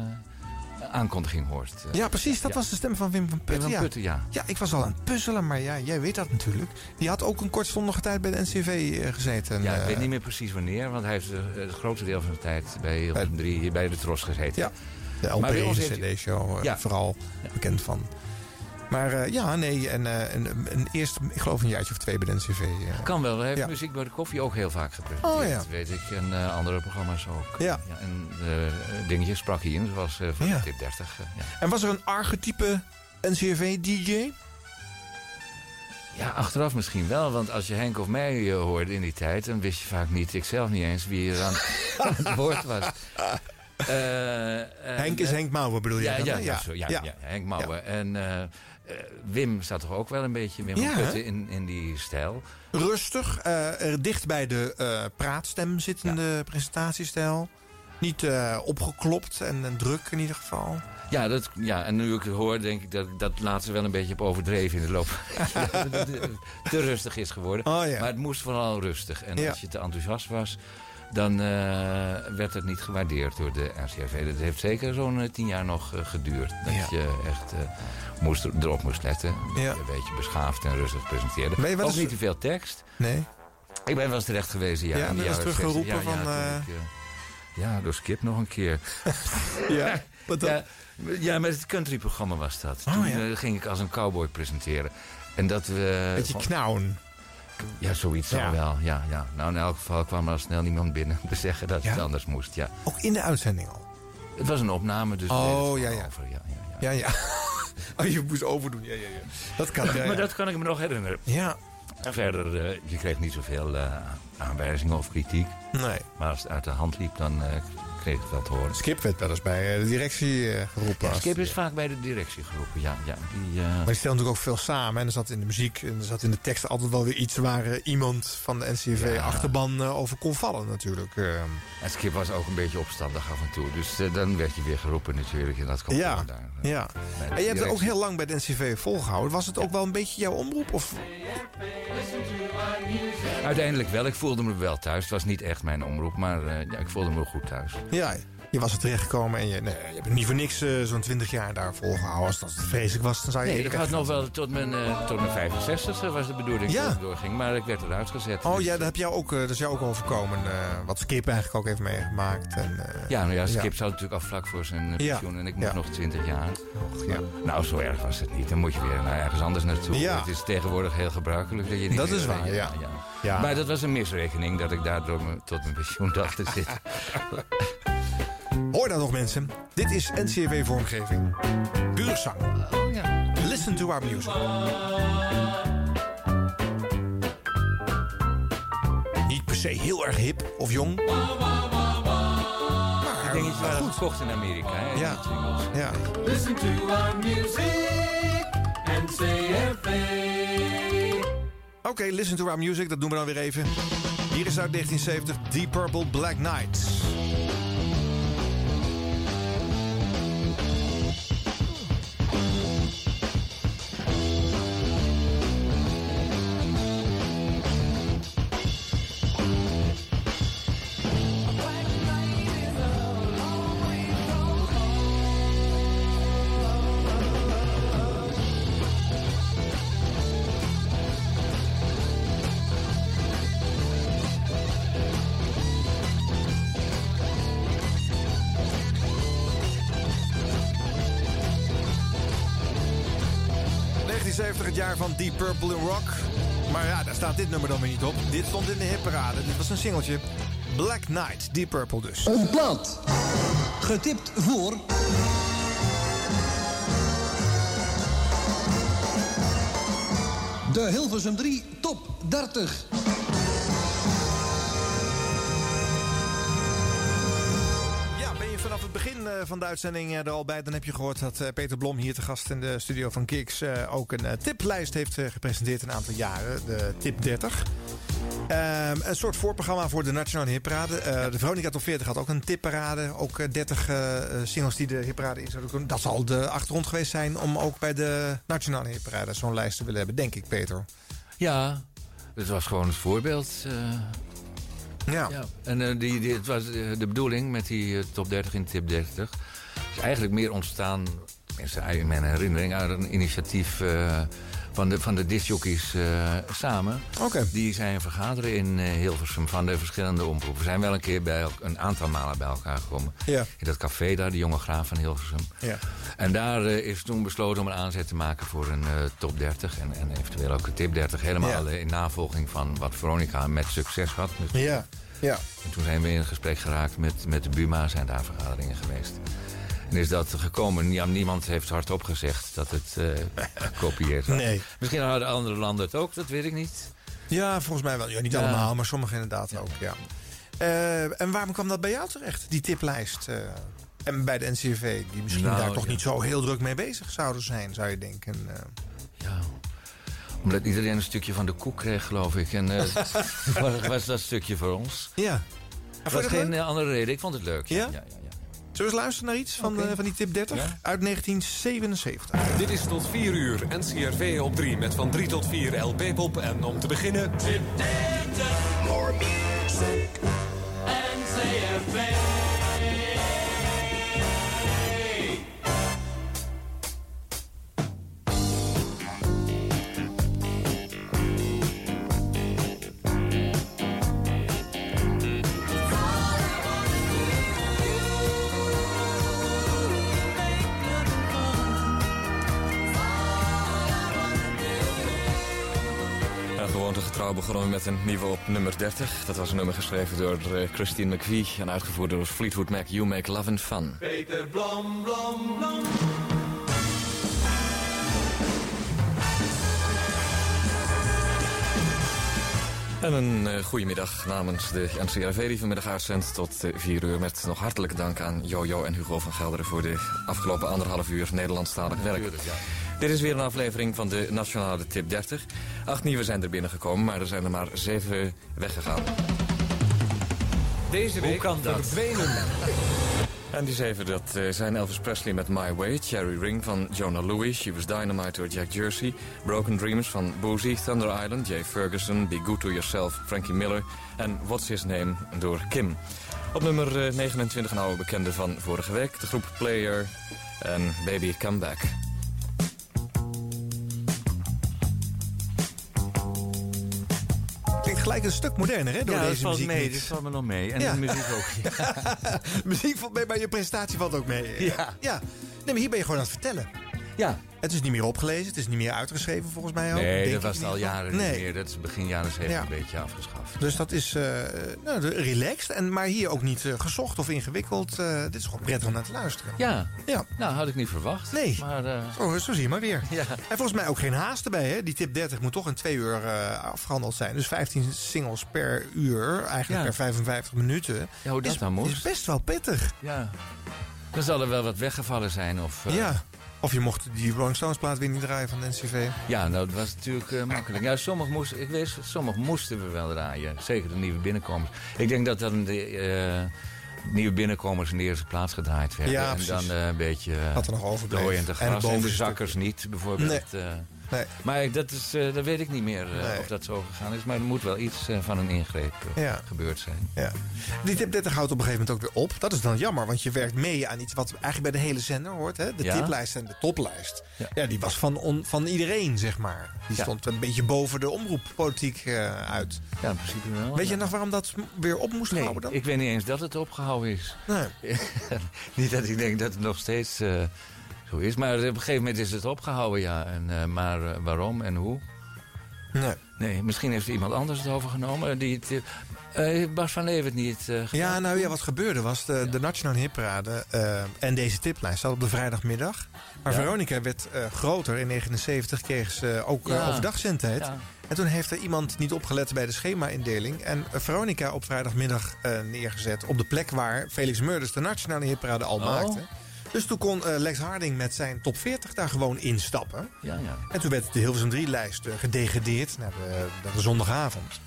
aankondiging hoort. eh. Ja, precies. Dat Ja. was de stem van Wim van Putten. van ja. Putten, ja. Ja, ik was al aan het puzzelen, maar ja, jij weet dat natuurlijk. Die had ook een kortstondige tijd bij de NCV eh, gezeten. Ja, ik eh. weet niet meer precies wanneer, want hij heeft het grootste deel van de tijd bij Hilversum 3 hier bij de Tros gezeten. Ja, de LP de CD-show Ja. vooral bekend van. Maar eh, ja, nee, en, eh, een, een eerst, ik geloof een jaartje of twee bij de NCV. Kan wel, heeft Ja. muziek bij de koffie ook heel vaak gepresenteerd. Oh, ja. weet ik. En eh, andere programma's ook. Ja. en dingetjes sprak hij in, zoals van tip 30. eh, ja. En was er een archetype NCV-DJ? Ja, achteraf misschien wel, want als je Henk of mij hoorde in die tijd... dan wist je vaak niet, ik zelf niet eens, wie er aan, *laughs* aan het woord was. Eh, eh, Henk is eh, Henk Mouwen, bedoel je ja, Ja, ja, Ja. zo, ja, Ja. ja, Henk Mouwen. En Wim staat toch ook wel een beetje Wim Putten in, in die stijl. Rustig, er dicht bij de praatstem zittende presentatiestijl. Niet opgeklopt en, en druk in ieder geval. Ja, dat, ja, en nu ik het hoor, denk ik dat dat laatste wel een beetje heb overdreven in de loop. *laughs* Ja, te rustig is geworden. Oh, ja. Maar het moest vooral rustig. En Ja. als je te enthousiast was, dan eh, werd het niet gewaardeerd door de RCRV. Dat heeft zeker zo'n eh, tien jaar nog eh, geduurd. Dat Ja. je echt moest, erop moest letten. Dat Ja. je een beetje beschaafd en rustig presenteerde. Wel Ook niet te veel tekst. Nee. Ik ben wel eens terecht geweest, ja. Ja, jaren eens teruggeroepen 60. van, ja, door Skip nog een keer. *laughs* Ja, wat dan? Ja, ja, met het countryprogramma was dat. Oh, Toen ja. ging ik als een cowboy presenteren. En dat we... Beetje knauwen. Ja, zoiets Ja. al wel. Ja, ja. Nou, in elk geval kwam er al snel iemand binnen te zeggen dat het Ja? anders moest. Ja. Ook in de uitzending al. Het was een opname, dus... Oh, het ja, ja. Over. ja, ja, ja. Ja, ja. *laughs* Oh, je moest overdoen. Ja, ja, ja. Dat kan. Ja, ja. Maar dat kan ik me nog herinneren. Ja. En verder, eh, je kreeg niet zoveel eh, aanwijzingen of kritiek. Nee. Maar als het uit de hand liep, dan eh, kreeg ik het wel te horen. Skip werd wel eens bij eh, de directie eh, geroepen. Ja, Skip is vaak bij de directie geroepen, ja. ja die, eh, Maar die stelde natuurlijk ook veel samen. En er zat in de muziek en er zat in de tekst altijd wel weer iets waar iemand van de NCV-achterban over kon vallen natuurlijk. En Skip was ook een beetje opstandig af en toe. Dus dan werd je weer geroepen natuurlijk in dat ja, daar. ja. En je hebt het ook heel lang bij de NCV volgehouden. Was het ook wel een beetje jouw omroep? Of? Uiteindelijk wel. Ik voelde me wel thuis. Het was niet echt mijn omroep, maar ja, ik voelde me goed thuis. Ja, je je was er terechtgekomen en je, nee, je hebt niet voor niks eh, zo'n 20 jaar daar volgehouden. Als dat vreselijk was, dan zou je... Nee, ik had nog wel tot mijn, eh, tot mijn 65 was de bedoeling Ja. dat ik doorging. Maar ik werd eruit gezet. Oh Dus, ja, dat, heb jou ook, eh, dat is jou ook overkomen. wat Skip eigenlijk ook heeft meegemaakt. En, Ja, nou ja, Skip zat natuurlijk al vlak voor zijn Ja. pensioen en ik moest nog 20 jaar. ja. Nou, zo erg was het niet. Dan moet je weer naar ergens anders naartoe. Ja. Het is tegenwoordig heel gebruikelijk dat je niet Dat is waar, ja. Ja. Maar dat was een misrekening dat ik daardoor tot mijn pensioen dacht te zitten. *laughs* Hoor dat nog mensen? Dit is NCRV vormgeving. Buurzang. Oh ja. Listen to our music. Niet per se heel erg hip of jong. ik denk dat je maar waren goed. gekocht in Amerika. Hè, Ja. Ja. Listen to our music and CFA. Oké, listen to our music. Dat doen we dan weer even. Hier is uit 1970 Deep Purple Black Knights. Jaar van Deep Purple in Rock. Maar ja, daar staat dit nummer dan weer niet op. Dit stond in de hitparade. Dit was een singeltje. Black Knight, Deep Purple dus. Een plaat. Getipt voor... De Hilversum 3 Top 30. Van de uitzending eh, er al bij... dan heb je gehoord dat eh, Peter Blom hier te gast in de studio van Kiks... eh, ook een eh, tiplijst heeft eh, gepresenteerd een aantal jaren. De Tip 30. Ehm, een soort voorprogramma voor de Nationale Hitparade. Eh, de Veronica Top 40 had ook een tipparade. Ook eh, 30 eh, eh, singles die de hitparade in zouden kunnen. Dat zal de achtergrond geweest zijn om ook bij de Nationale Hitparade... zo'n lijst te willen hebben, denk ik, Peter. Ja, het was gewoon het voorbeeld. eh. Ja. En eh, die, het was eh, de bedoeling met die eh, top 30 in tip 30. is eigenlijk meer ontstaan, in mijn herinnering, uit een initiatief van de, van de discjockeys eh, samen. Oké. Die zijn vergaderen in eh, Hilversum van de verschillende omroepen. We zijn wel een keer bij een aantal malen bij elkaar gekomen. Ja. In dat café daar, de Jonge Graaf van Hilversum. Ja. En daar eh, is toen besloten om een aanzet te maken voor een top 30. En, en eventueel ook een tip 30. Helemaal Ja. in navolging van wat Veronica met succes had. Ja, ja. En toen zijn we in gesprek geraakt met, met de Buma. Zijn daar vergaderingen geweest. En is dat gekomen. Ja, niemand heeft hardop gezegd dat het eh, *laughs* gekopieerd was. Nee. Misschien hadden andere landen het ook, dat weet ik niet. Ja, volgens mij wel. Ja, niet Ja. allemaal, maar sommigen inderdaad ook, ja. Eh, en waarom kwam dat bij jou terecht, die tiplijst? eh, en bij de NCV, die misschien Nou, daar toch ja. niet zo heel druk mee bezig zouden zijn, zou je denken. Ja. Omdat iedereen een stukje van de koek kreeg, geloof ik. En eh, *laughs* *laughs* was, was dat stukje voor ons. ja. Vond was dat geen leuk? andere reden. Ik vond het leuk. Ja? We eens luisteren naar iets van, Oké. eh, van die tip 30? Ja. Uit 1977. Dit is tot 4 uur NCRV op 3 met van 3 tot 4 LP-pop. En om te beginnen... Tip 30. More music. Gewoontegetrouw begonnen met een nieuwe op nummer 30. Dat was een nummer geschreven door eh, Christine McVie en uitgevoerd door Fleetwood Mac. You Make Love and Fun. Peter Blom, Blom, Blom. En een uh, goede middag namens de NCRV die vanmiddag uitzendt tot 4 uur. Met nog hartelijke dank aan Jojo en Hugo van Gelderen voor de afgelopen anderhalf uur Nederlandstalig werk. Ja. Dit is weer een aflevering van de Nationale Tip 30. Acht nieuwe zijn er binnengekomen, maar er zijn er maar zeven weggegaan. Deze week kan dat? verdwenen. En die zeven, dat eh, zijn Elvis Presley met My Way... Cherry Ring van Jonah Louis... She Was Dynamite door Jack Jersey... Broken Dreams van Boozy... Thunder Island, Jay Ferguson... Be Good To Yourself, Frankie Miller... en What's His Name door Kim. Op nummer eh, 29 een oude bekende van vorige week... de groep Player en Baby Come Back. Gelijk een stuk moderner, hè, door ja, deze valt muziek. mee. Dat valt me nog mee. En Ja. de muziek ook. *laughs* muziek valt mee, maar je presentatie valt ook mee. Ja. ja. Nee, maar hier ben je gewoon aan het vertellen. Ja. Het is niet meer opgelezen, het is niet meer uitgeschreven volgens mij ook. Nee, denk dat was het al jaren nee. niet meer. Dat is begin jaren 70 Ja. een beetje afgeschaft. Dus dat is eh, nou, relaxed, en, maar hier ook niet eh, gezocht of ingewikkeld. Eh, dit is gewoon prettig om naar te luisteren. Ja. ja. Nou, had ik niet verwacht. Nee. Maar, Oh, zo zie je maar weer. Ja. En volgens mij ook geen haast erbij. Hè? Die tip 30 moet toch in twee uur eh, afgehandeld zijn. Dus 15 singles per uur, eigenlijk Ja. per 55 minuten. Ja, hoe dat is, dan moest. is best wel pittig. ja. Dan zal er wel wat weggevallen zijn. Of, Ja. Of je mocht die Rolling Stones plaat weer niet draaien van de NCV. Ja, nou, dat was natuurlijk eh, makkelijk. Ja, sommige moesten, ik weet, sommige moesten we wel draaien. Zeker de nieuwe binnenkomers. Ik denk dat dan de eh, nieuwe binnenkomers in de eerste plaats gedraaid werden. Ja, en dan eh, een beetje Wat er nog overbleef. en de En gras het en, de bovenstuk. zakkers niet, bijvoorbeeld. Nee. Nee. Maar dat, is, eh, dat weet ik niet meer eh, Nee. of dat zo gegaan is. Maar er moet wel iets eh, van een ingreep Ja. gebeurd zijn. Ja. Die tip 30 houdt op een gegeven moment ook weer op. Dat is dan jammer, want je werkt mee aan iets wat eigenlijk bij de hele zender hoort. Hè? De Ja. tiplijst en de toplijst. Ja. Die was van, on- van iedereen, zeg maar. Die stond een beetje boven de omroeppolitiek uit. Ja, in principe wel. Weet je nog waarom dat weer op moest Nee, houden dan? ik weet niet eens dat het opgehouden is. Nee. *laughs* niet dat ik denk dat het nog steeds zo is. Maar op een gegeven moment is het opgehouden, ja. En, eh, maar eh, waarom en hoe? Nee. Nee, misschien heeft iemand anders het overgenomen. Die het, eh, Bas van Leeuwen niet gedaan? Ja, nou ja, wat gebeurde was, de, de Nationale Hitparade eh, en deze tiplijst zat op de vrijdagmiddag. Maar Ja. Veronica werd groter. In 1979 kreeg ze ook Ja. overdag zendtijd. Ja. En toen heeft er iemand niet opgelet bij de schema-indeling. En Veronica op vrijdagmiddag neergezet op de plek waar Felix Murders de Nationale Hitparade al Oh. maakte. Dus toen kon eh, Lex Harding met zijn top 40 daar gewoon instappen. Ja, ja. En toen werd de Hilversum 3-lijst eh, gedegradeerd naar de, naar de zondagavond.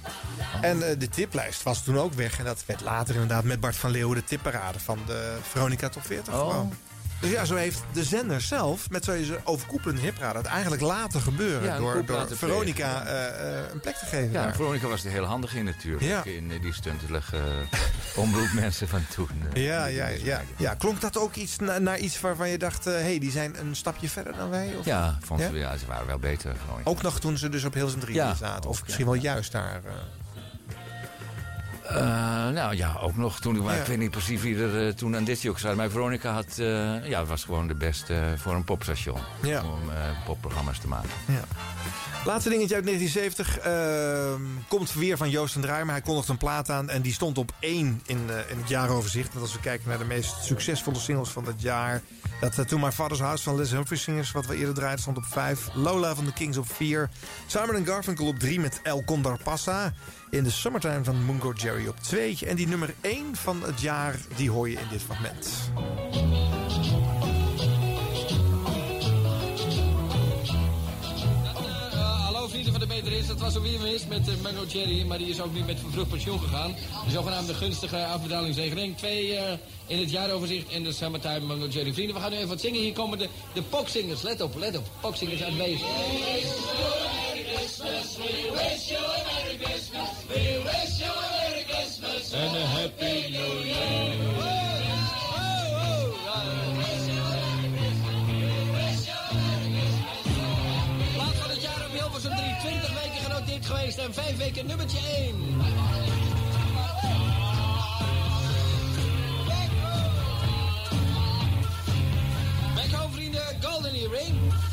En eh, de tiplijst was toen ook weg. En dat werd later inderdaad met Bart van Leeuwen de tipparade van de Veronica Top 40 Oh. gewoon. Dus ja, zo heeft de zender zelf, met zo'n overkoepelende hiprade... het eigenlijk laten gebeuren Ja, door, door laten Veronica eh, eh, een plek te geven. Ja, daar. Veronica was er heel handig in natuurlijk. Ja. In eh, die stuntelige omroepmensen *laughs* van toen. Ja, ja, ja, ja. Klonk dat ook iets na- naar iets waarvan je dacht... hé, hey, die zijn een stapje verder dan wij? Of? Ja, vond Ja? Ze, ja, ze waren wel beter. Veronica. Ook nog toen ze dus op Hilversum 3 Ja, zaten. Of misschien wel juist daar. Eh. Nou ja, ook nog toen. Maar Ja. Ik weet niet precies wie er eh, toen aan dit ook zat. Maar Veronica had, eh, ja, was gewoon de beste voor een popstation. Ja. Om popprogramma's te maken. Ja. Laatste dingetje uit 1970 ehm, komt weer van Joost en Draaier. Maar hij kondigt een plaat aan en die stond op één in, in het jaaroverzicht. Want als we kijken naar de meest succesvolle singles van dat jaar... dat uh, To My Father's House van Les Humphrey Singers, wat we eerder draaiden, stond op vijf. Lola van The Kings op vier. Simon Garfunkel op drie met El Condor Passa. In de Summertime van Mungo Jerry op twee. En die nummer één van het jaar, die hoor je in dit fragment. De Beter Dat was alweer mis met uh, Mango Cherry, maar die is ook nu met vervroegd pensioen gegaan. De zogenaamde gunstige afbetalingsregeling. Twee eh, in het jaaroverzicht in de Summertime Mango Cherry. Vrienden, we gaan nu even wat zingen. Hier komen de, de poksingers. Let op, let op. Poksingers uit Wees. And a happy new year. Geweest en 5 weken nummertje 1. Back home vrienden, Golden Earring.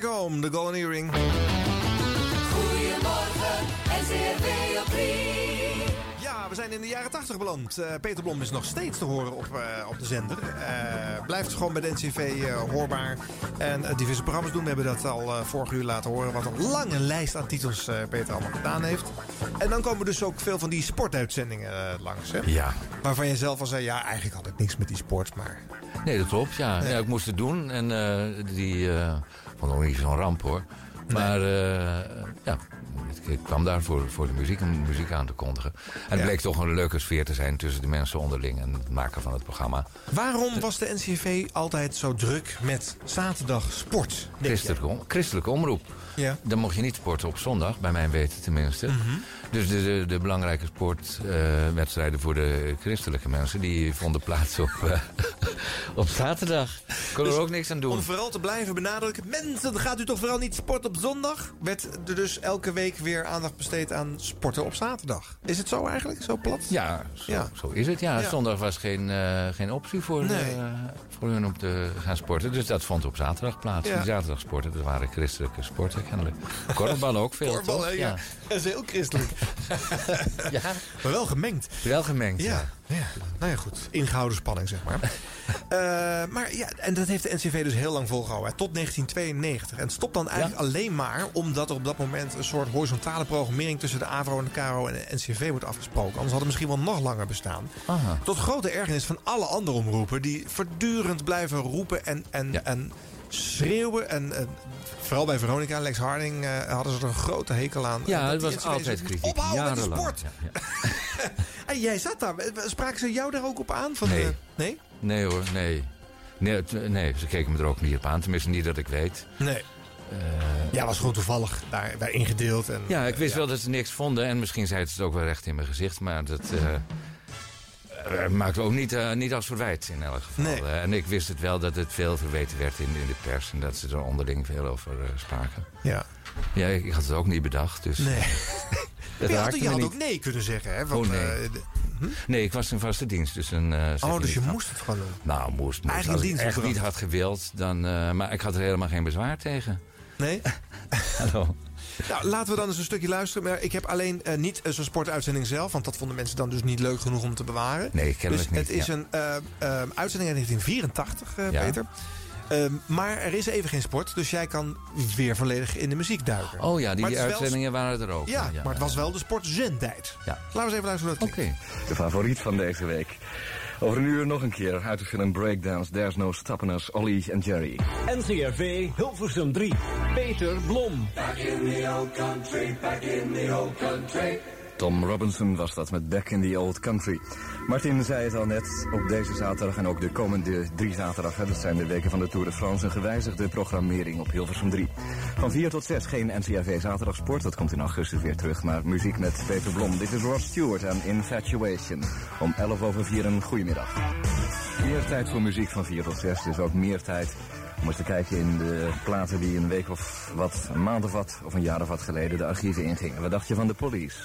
Back Home, de Golden Earring. Goedemorgen, NCRV op 3. Ja, we zijn in de jaren 80 beland. Eh, Peter Blom is nog steeds te horen op, eh, op de zender. Eh, blijft gewoon bij de NCV eh, hoorbaar. En diverse programma's doen. We hebben dat al vorige uur laten horen. Wat een lange lijst aan titels eh, Peter allemaal gedaan heeft. En dan komen dus ook veel van die sportuitzendingen langs. Hè? Ja. Waarvan je zelf al zei, ja, eigenlijk had ik niks met die sport. Maar Nee, dat klopt, ja. ja ik moest het doen en eh, die eh vond ook niet zo'n ramp, hoor. Maar eh, ja, ik, kwam daar voor, voor de muziek, om muziek aan te kondigen. En het Ja. bleek toch een leuke sfeer te zijn tussen de mensen onderling en het maken van het programma. waarom was de NCV altijd zo druk met zaterdag sport? om- christelijke omroep. Ja. Dan mocht je niet sporten op zondag, bij mijn weten tenminste. Mhm. Dus de, de, de belangrijke sportwedstrijden voor de christelijke mensen... die vonden plaats op, eh, *laughs* op zaterdag. Kon er ook niks aan doen. Dus Om vooral te blijven benadrukken. Mensen, gaat u toch vooral niet sporten op zondag? Werd er dus elke week weer aandacht besteed aan sporten op zaterdag. Is het zo eigenlijk? Zo plat? Ja, zo, Ja. zo is het. Ja, Ja. zondag was geen, eh, geen optie voor, Nee. eh, voor hun om te gaan sporten. Dus dat vond op zaterdag plaats. Ja. Die zaterdag sporten, dat waren christelijke sporten kennelijk. Korfbal ook veel, Korfbal, toch? hè? Ja. *laughs* Dat is heel christelijk. *laughs* ja. Maar wel gemengd. Wel gemengd, ja. Nou ja, goed. Ingehouden spanning, zeg maar. *laughs* Eh, maar ja, en dat heeft de NCV dus heel lang volgehouden. hè, Tot 1992. En het stopt dan eigenlijk alleen maar omdat er op dat moment een soort horizontale programmering tussen de AVRO en de KRO en de NCV wordt afgesproken. Anders had het misschien wel nog langer bestaan. Aha. Tot grote ergernis van alle andere omroepen die voortdurend blijven roepen en, en, en schreeuwen. En, eh, vooral bij Veronica en Lex Harding eh, hadden ze er een grote hekel aan. Ja, Dat het was altijd kritiek. Ophouden met de Jarenlang. sport. Ja, ja. *laughs* En jij zat daar. Spraken ze jou daar ook op aan? Van Nee. De, nee? Nee hoor, nee. Nee, nee, ze keken me er ook niet op aan. Tenminste, niet dat ik weet. Nee. ja, was gewoon toevallig daar, daar ingedeeld. En, Ja, ik wist wel dat ze niks vonden. En misschien zeiden ze het ook wel recht in mijn gezicht. Maar dat eh eh, maakte ook niet, eh, niet als verwijt in elk geval. Nee. En ik wist het wel dat het veel verweten werd in, in de pers. En dat ze er onderling veel over spraken. Ja. Ja, ik, ik had het ook niet bedacht. Dus Nee. *laughs* dat je had, je had ook nee kunnen zeggen. Hè, want, Oh, nee. de- Nee, ik was in vaste dienst. Dus een, oh, dus je moest het gewoon doen. Nou, moest. moest. Eigenlijk Als ik dienst echt niet had gewild, dan... maar ik had er helemaal geen bezwaar tegen. Nee? *laughs* Hallo. Nou, laten we dan eens een stukje luisteren. Maar ik heb alleen eh, niet eh, zo'n sportuitzending zelf. Want dat vonden mensen dan dus niet leuk genoeg om te bewaren. Nee, Dus kennelijk niet. het is ja. een eh, eh, uitzending uit 1984, eh, Ja. Peter. Ehm, maar er is even geen sport. Dus jij kan weer volledig in de muziek duiken. Oh ja, die het wel- uitzendingen waren er ook. Ja, maar het was wel de sportzendtijd. Ja. Laten we eens even luisteren hoe dat klinkt. De favoriet van deze week. Over een uur nog een keer uit de film Breakdance. There's no stopping us, Ollie en Jerry. NCRV Hilversum 3. Peter Blom. Back in the old country, back in the old country. Tom Robinson was dat met Back in the Old Country. Martin zei het al net, op deze zaterdag en ook de komende drie zaterdagen... dat zijn de weken van de Tour de France, een gewijzigde programmering op Hilversum 3. Van 4 tot 6 geen NCRV Zaterdagsport, dat komt in augustus weer terug... maar muziek met Peter Blom. Dit is Rod Stewart en Infatuation. Om 11 over 4 een goedemiddag. Meer tijd voor muziek van 4 tot 6, dus ook meer tijd om eens kijken in de platen die een week of wat, een maand of wat, of een jaar of wat geleden de archieven ingingen. Wat dacht je van de police?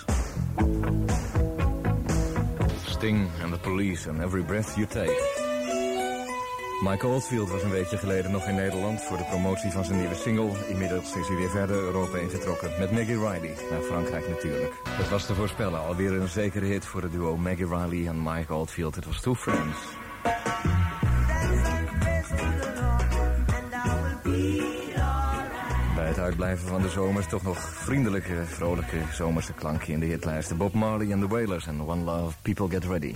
Sting and the Police and Every Breath You Take. Mike Oldfield was een weekje geleden nog in Nederland voor de promotie van zijn nieuwe single. Inmiddels is hij weer verder Europa ingetrokken met Maggie Riley, naar Frankrijk natuurlijk. Het was te voorspellen, alweer een zekere hit voor het duo Maggie Riley en Mike Oldfield. Het was Two Friends. Uitblijven van de zomers toch nog vriendelijke, vrolijke zomerse klanken in de hitlijsten. Bob Marley en The Wailers en One Love, People Get Ready.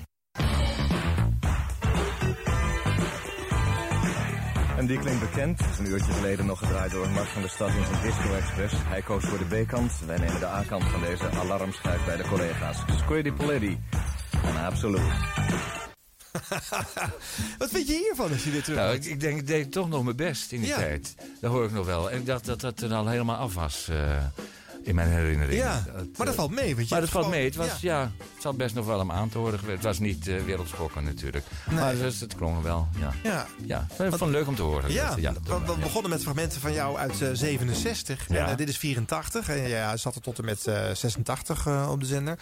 En die klinkt bekend. Een uurtje geleden nog gedraaid door Mart van de Stad in zijn Disco Express. Hij koos voor de B-kant. Wij nemen de A-kant van deze alarmschijf bij de collega's. Squiddy Poliddy en Absolute. *laughs* Wat vind je hiervan als je dit terug Nou, ik, ik denk, ik deed toch nog mijn best in die Ja. tijd. Dat hoor ik nog wel. En ik dacht dat dat er al helemaal af was eh, in mijn herinnering. Ja, Dat, maar dat eh, valt mee. Want je maar dat valt mee. Het, was, ja. het zat best nog wel om aan te horen. geweest. Het was niet eh wereldschokken natuurlijk. Maar het, het klonk wel, ja. Ja. ja. Ik vond het leuk om te horen. Ja, Dat- ja, we, we begonnen met fragmenten van jou uit eh, 67. Ja. En dit is 84. En ja, zat er tot en met eh, 86 eh, op de zender.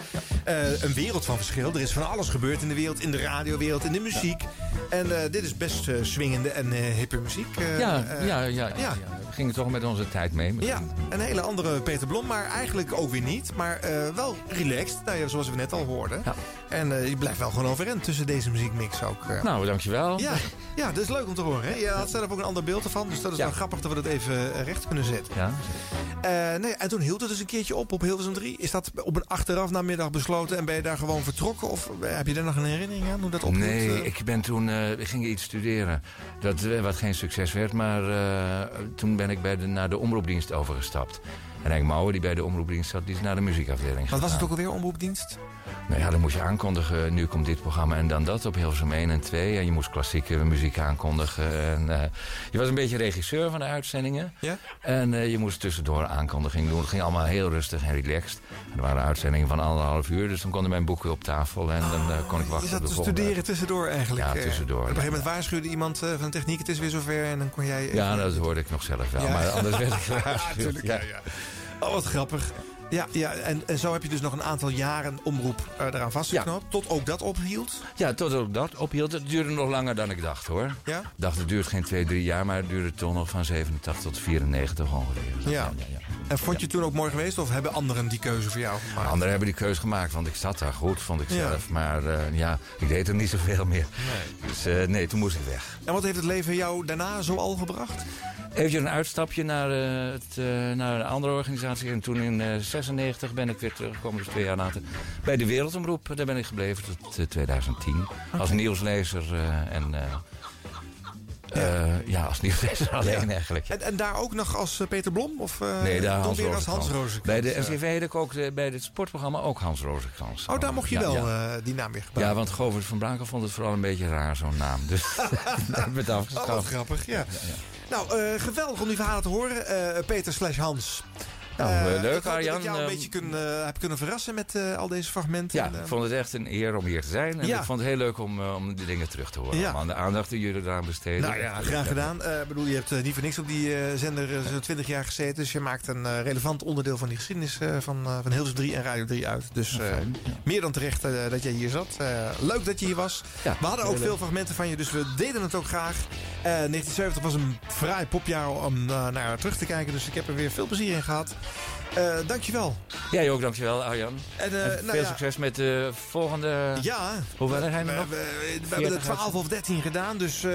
Een wereld van verschil. Er is van alles gebeurd in de wereld. In de radiowereld, in de muziek. En dit is best swingende en hippe muziek. Ja, ja, ja, ja, gingen toch met onze tijd mee. Ja, een hele andere Peter Blom, maar eigenlijk ook weer niet. Maar eh, wel relaxed, nou ja, zoals we net al hoorden. En eh, je blijft wel gewoon overeind tussen deze muziekmix ook. eh. Nou, dankjewel. Ja, ja, dat is leuk om te horen. Hè? Je had zelf ook een ander beeld ervan, dus dat is wel grappig dat we dat even recht kunnen zetten. Ja. Nee, en toen hield het dus een keertje op op Hilversum 3. Is dat op een achteraf namiddag besloten en ben je daar gewoon vertrokken? Of heb je daar nog een herinnering aan hoe dat ophield? Nee, ik ben toen ik ging iets studeren. Dat, wat geen succes werd, maar toen ben ik bij de, naar de omroepdienst overgestapt. En Henk Mouwen, die bij de omroepdienst zat, die is naar de muziekafdeling Wat was het ook alweer, omroepdienst? Nou ja, dan moest je aankondigen, nu komt dit programma en dan dat op Hilversum 1 en 2. En je moest klassieke muziek aankondigen. En, eh, je was een beetje regisseur van de uitzendingen. Ja? En eh, je moest tussendoor aankondiging doen. Het ging allemaal heel rustig en relaxed. En er waren uitzendingen van anderhalf uur, dus dan konden mijn boeken op tafel. En dan eh, kon ik Je wachten zat op de te studeren tussendoor eigenlijk. Ja, tussendoor, En op een ja. gegeven moment waarschuwde iemand van de techniek, het is weer zover. En dan kon jij... Ja, dat hoorde ik nog zelf wel. Ja. Maar anders werd ik *laughs* Ja, gewaarschuwd. tuurlijk, ja, ja. Oh, wat grappig. Ja, ja en, en zo heb je dus nog een aantal jaren omroep eh, eraan vastgeknoopt. Tot ook dat ophield. Ja, tot ook dat ophield. Het duurde nog langer dan ik dacht hoor. Ja? Ik dacht, het duurt geen twee, drie jaar, maar het duurde toch nog van 87 tot 94 ongeveer. Ja. En vond je het toen ook mooi geweest? Of hebben anderen die keuze voor jou gemaakt? Anderen hebben die keus gemaakt, want ik zat daar goed, vond ik Ja. zelf. Maar eh, ja, ik deed er niet zoveel meer. Dus eh, nee, toen moest ik weg. En wat heeft het leven jou daarna zo al gebracht? Even een uitstapje naar, het, naar een andere organisatie. En toen in eh 96 ben ik weer teruggekomen, dus twee jaar later, bij de Wereldomroep. Daar ben ik gebleven tot eh, 2010. Als nieuwslezer eh, en... eh, eh, ja, als nieuwslezer alleen Ja. eigenlijk. En, en daar ook nog als eh, Peter Blom? Of eh, Nee, daar toen Hans weer als Hans Rozenkrans. Bij de Ja. NCV had ik ook de- bij het sportprogramma ook Hans Rozenkrans. Oh, daar mocht je Ja, wel ja. eh, die naam weer Ja, gebruiken. want Govert van Brakel vond het vooral een beetje raar, zo'n naam. Dus *laughs* *laughs* daar we het Oh, grappig, ja. Nou, eh, geweldig om die verhalen te horen. Eh, Peter slash Hans. Nou, eh, leuk, ik hoop Arjan. Dat ik jou een Ehm, beetje kun, eh, heb kunnen verrassen met al deze fragmenten. Ja, ik vond het echt een eer om hier te zijn. En Ja. ik vond het heel leuk om, om die dingen terug te horen. Ja. De aandacht die jullie eraan besteden. Nou ja, graag gedaan. Ik bedoel, je hebt niet voor niks op die zender zo'n 20 jaar gezeten. Dus je maakt een relevant onderdeel van die geschiedenis van, van Hilversum 3 en Radio 3 uit. Dus meer dan terecht dat jij hier zat. Leuk dat je hier was. we hadden ook veel fragmenten van je, dus we deden het ook graag. Eh 1970 was een fraai popjaar om naar terug te kijken. Dus ik heb er weer veel plezier in gehad. Eh dankjewel. Jij ook, dankjewel Arjan. En, eh, En nou veel ja. succes met de volgende... Ja. Zijn er nog? We, we hebben er 12 of 13 gedaan, dus eh,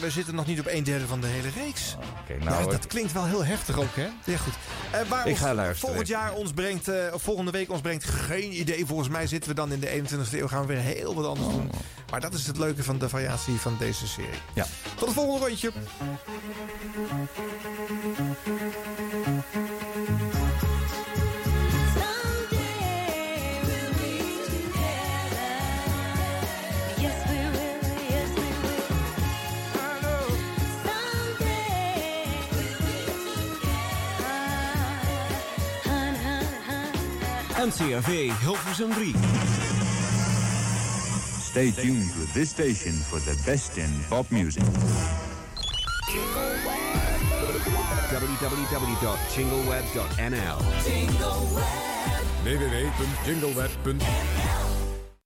we zitten nog niet op een derde van de hele reeks. Oké, nou, nou, dat klinkt wel heel heftig ook, hè? Ja, goed. Eh, waar Ik ons ga luisteren. volgend jaar ons brengt, eh, of volgende week ons brengt, geen idee. Volgens mij zitten we dan in de 21ste eeuw, gaan we weer heel wat anders doen. Maar dat is het leuke van de variatie van deze serie. Ja. Tot het volgende rondje. NCRV Hilversum 3. Stay tuned with this station for the best in pop music. www.jingleweb.nl www.jingleweb.nl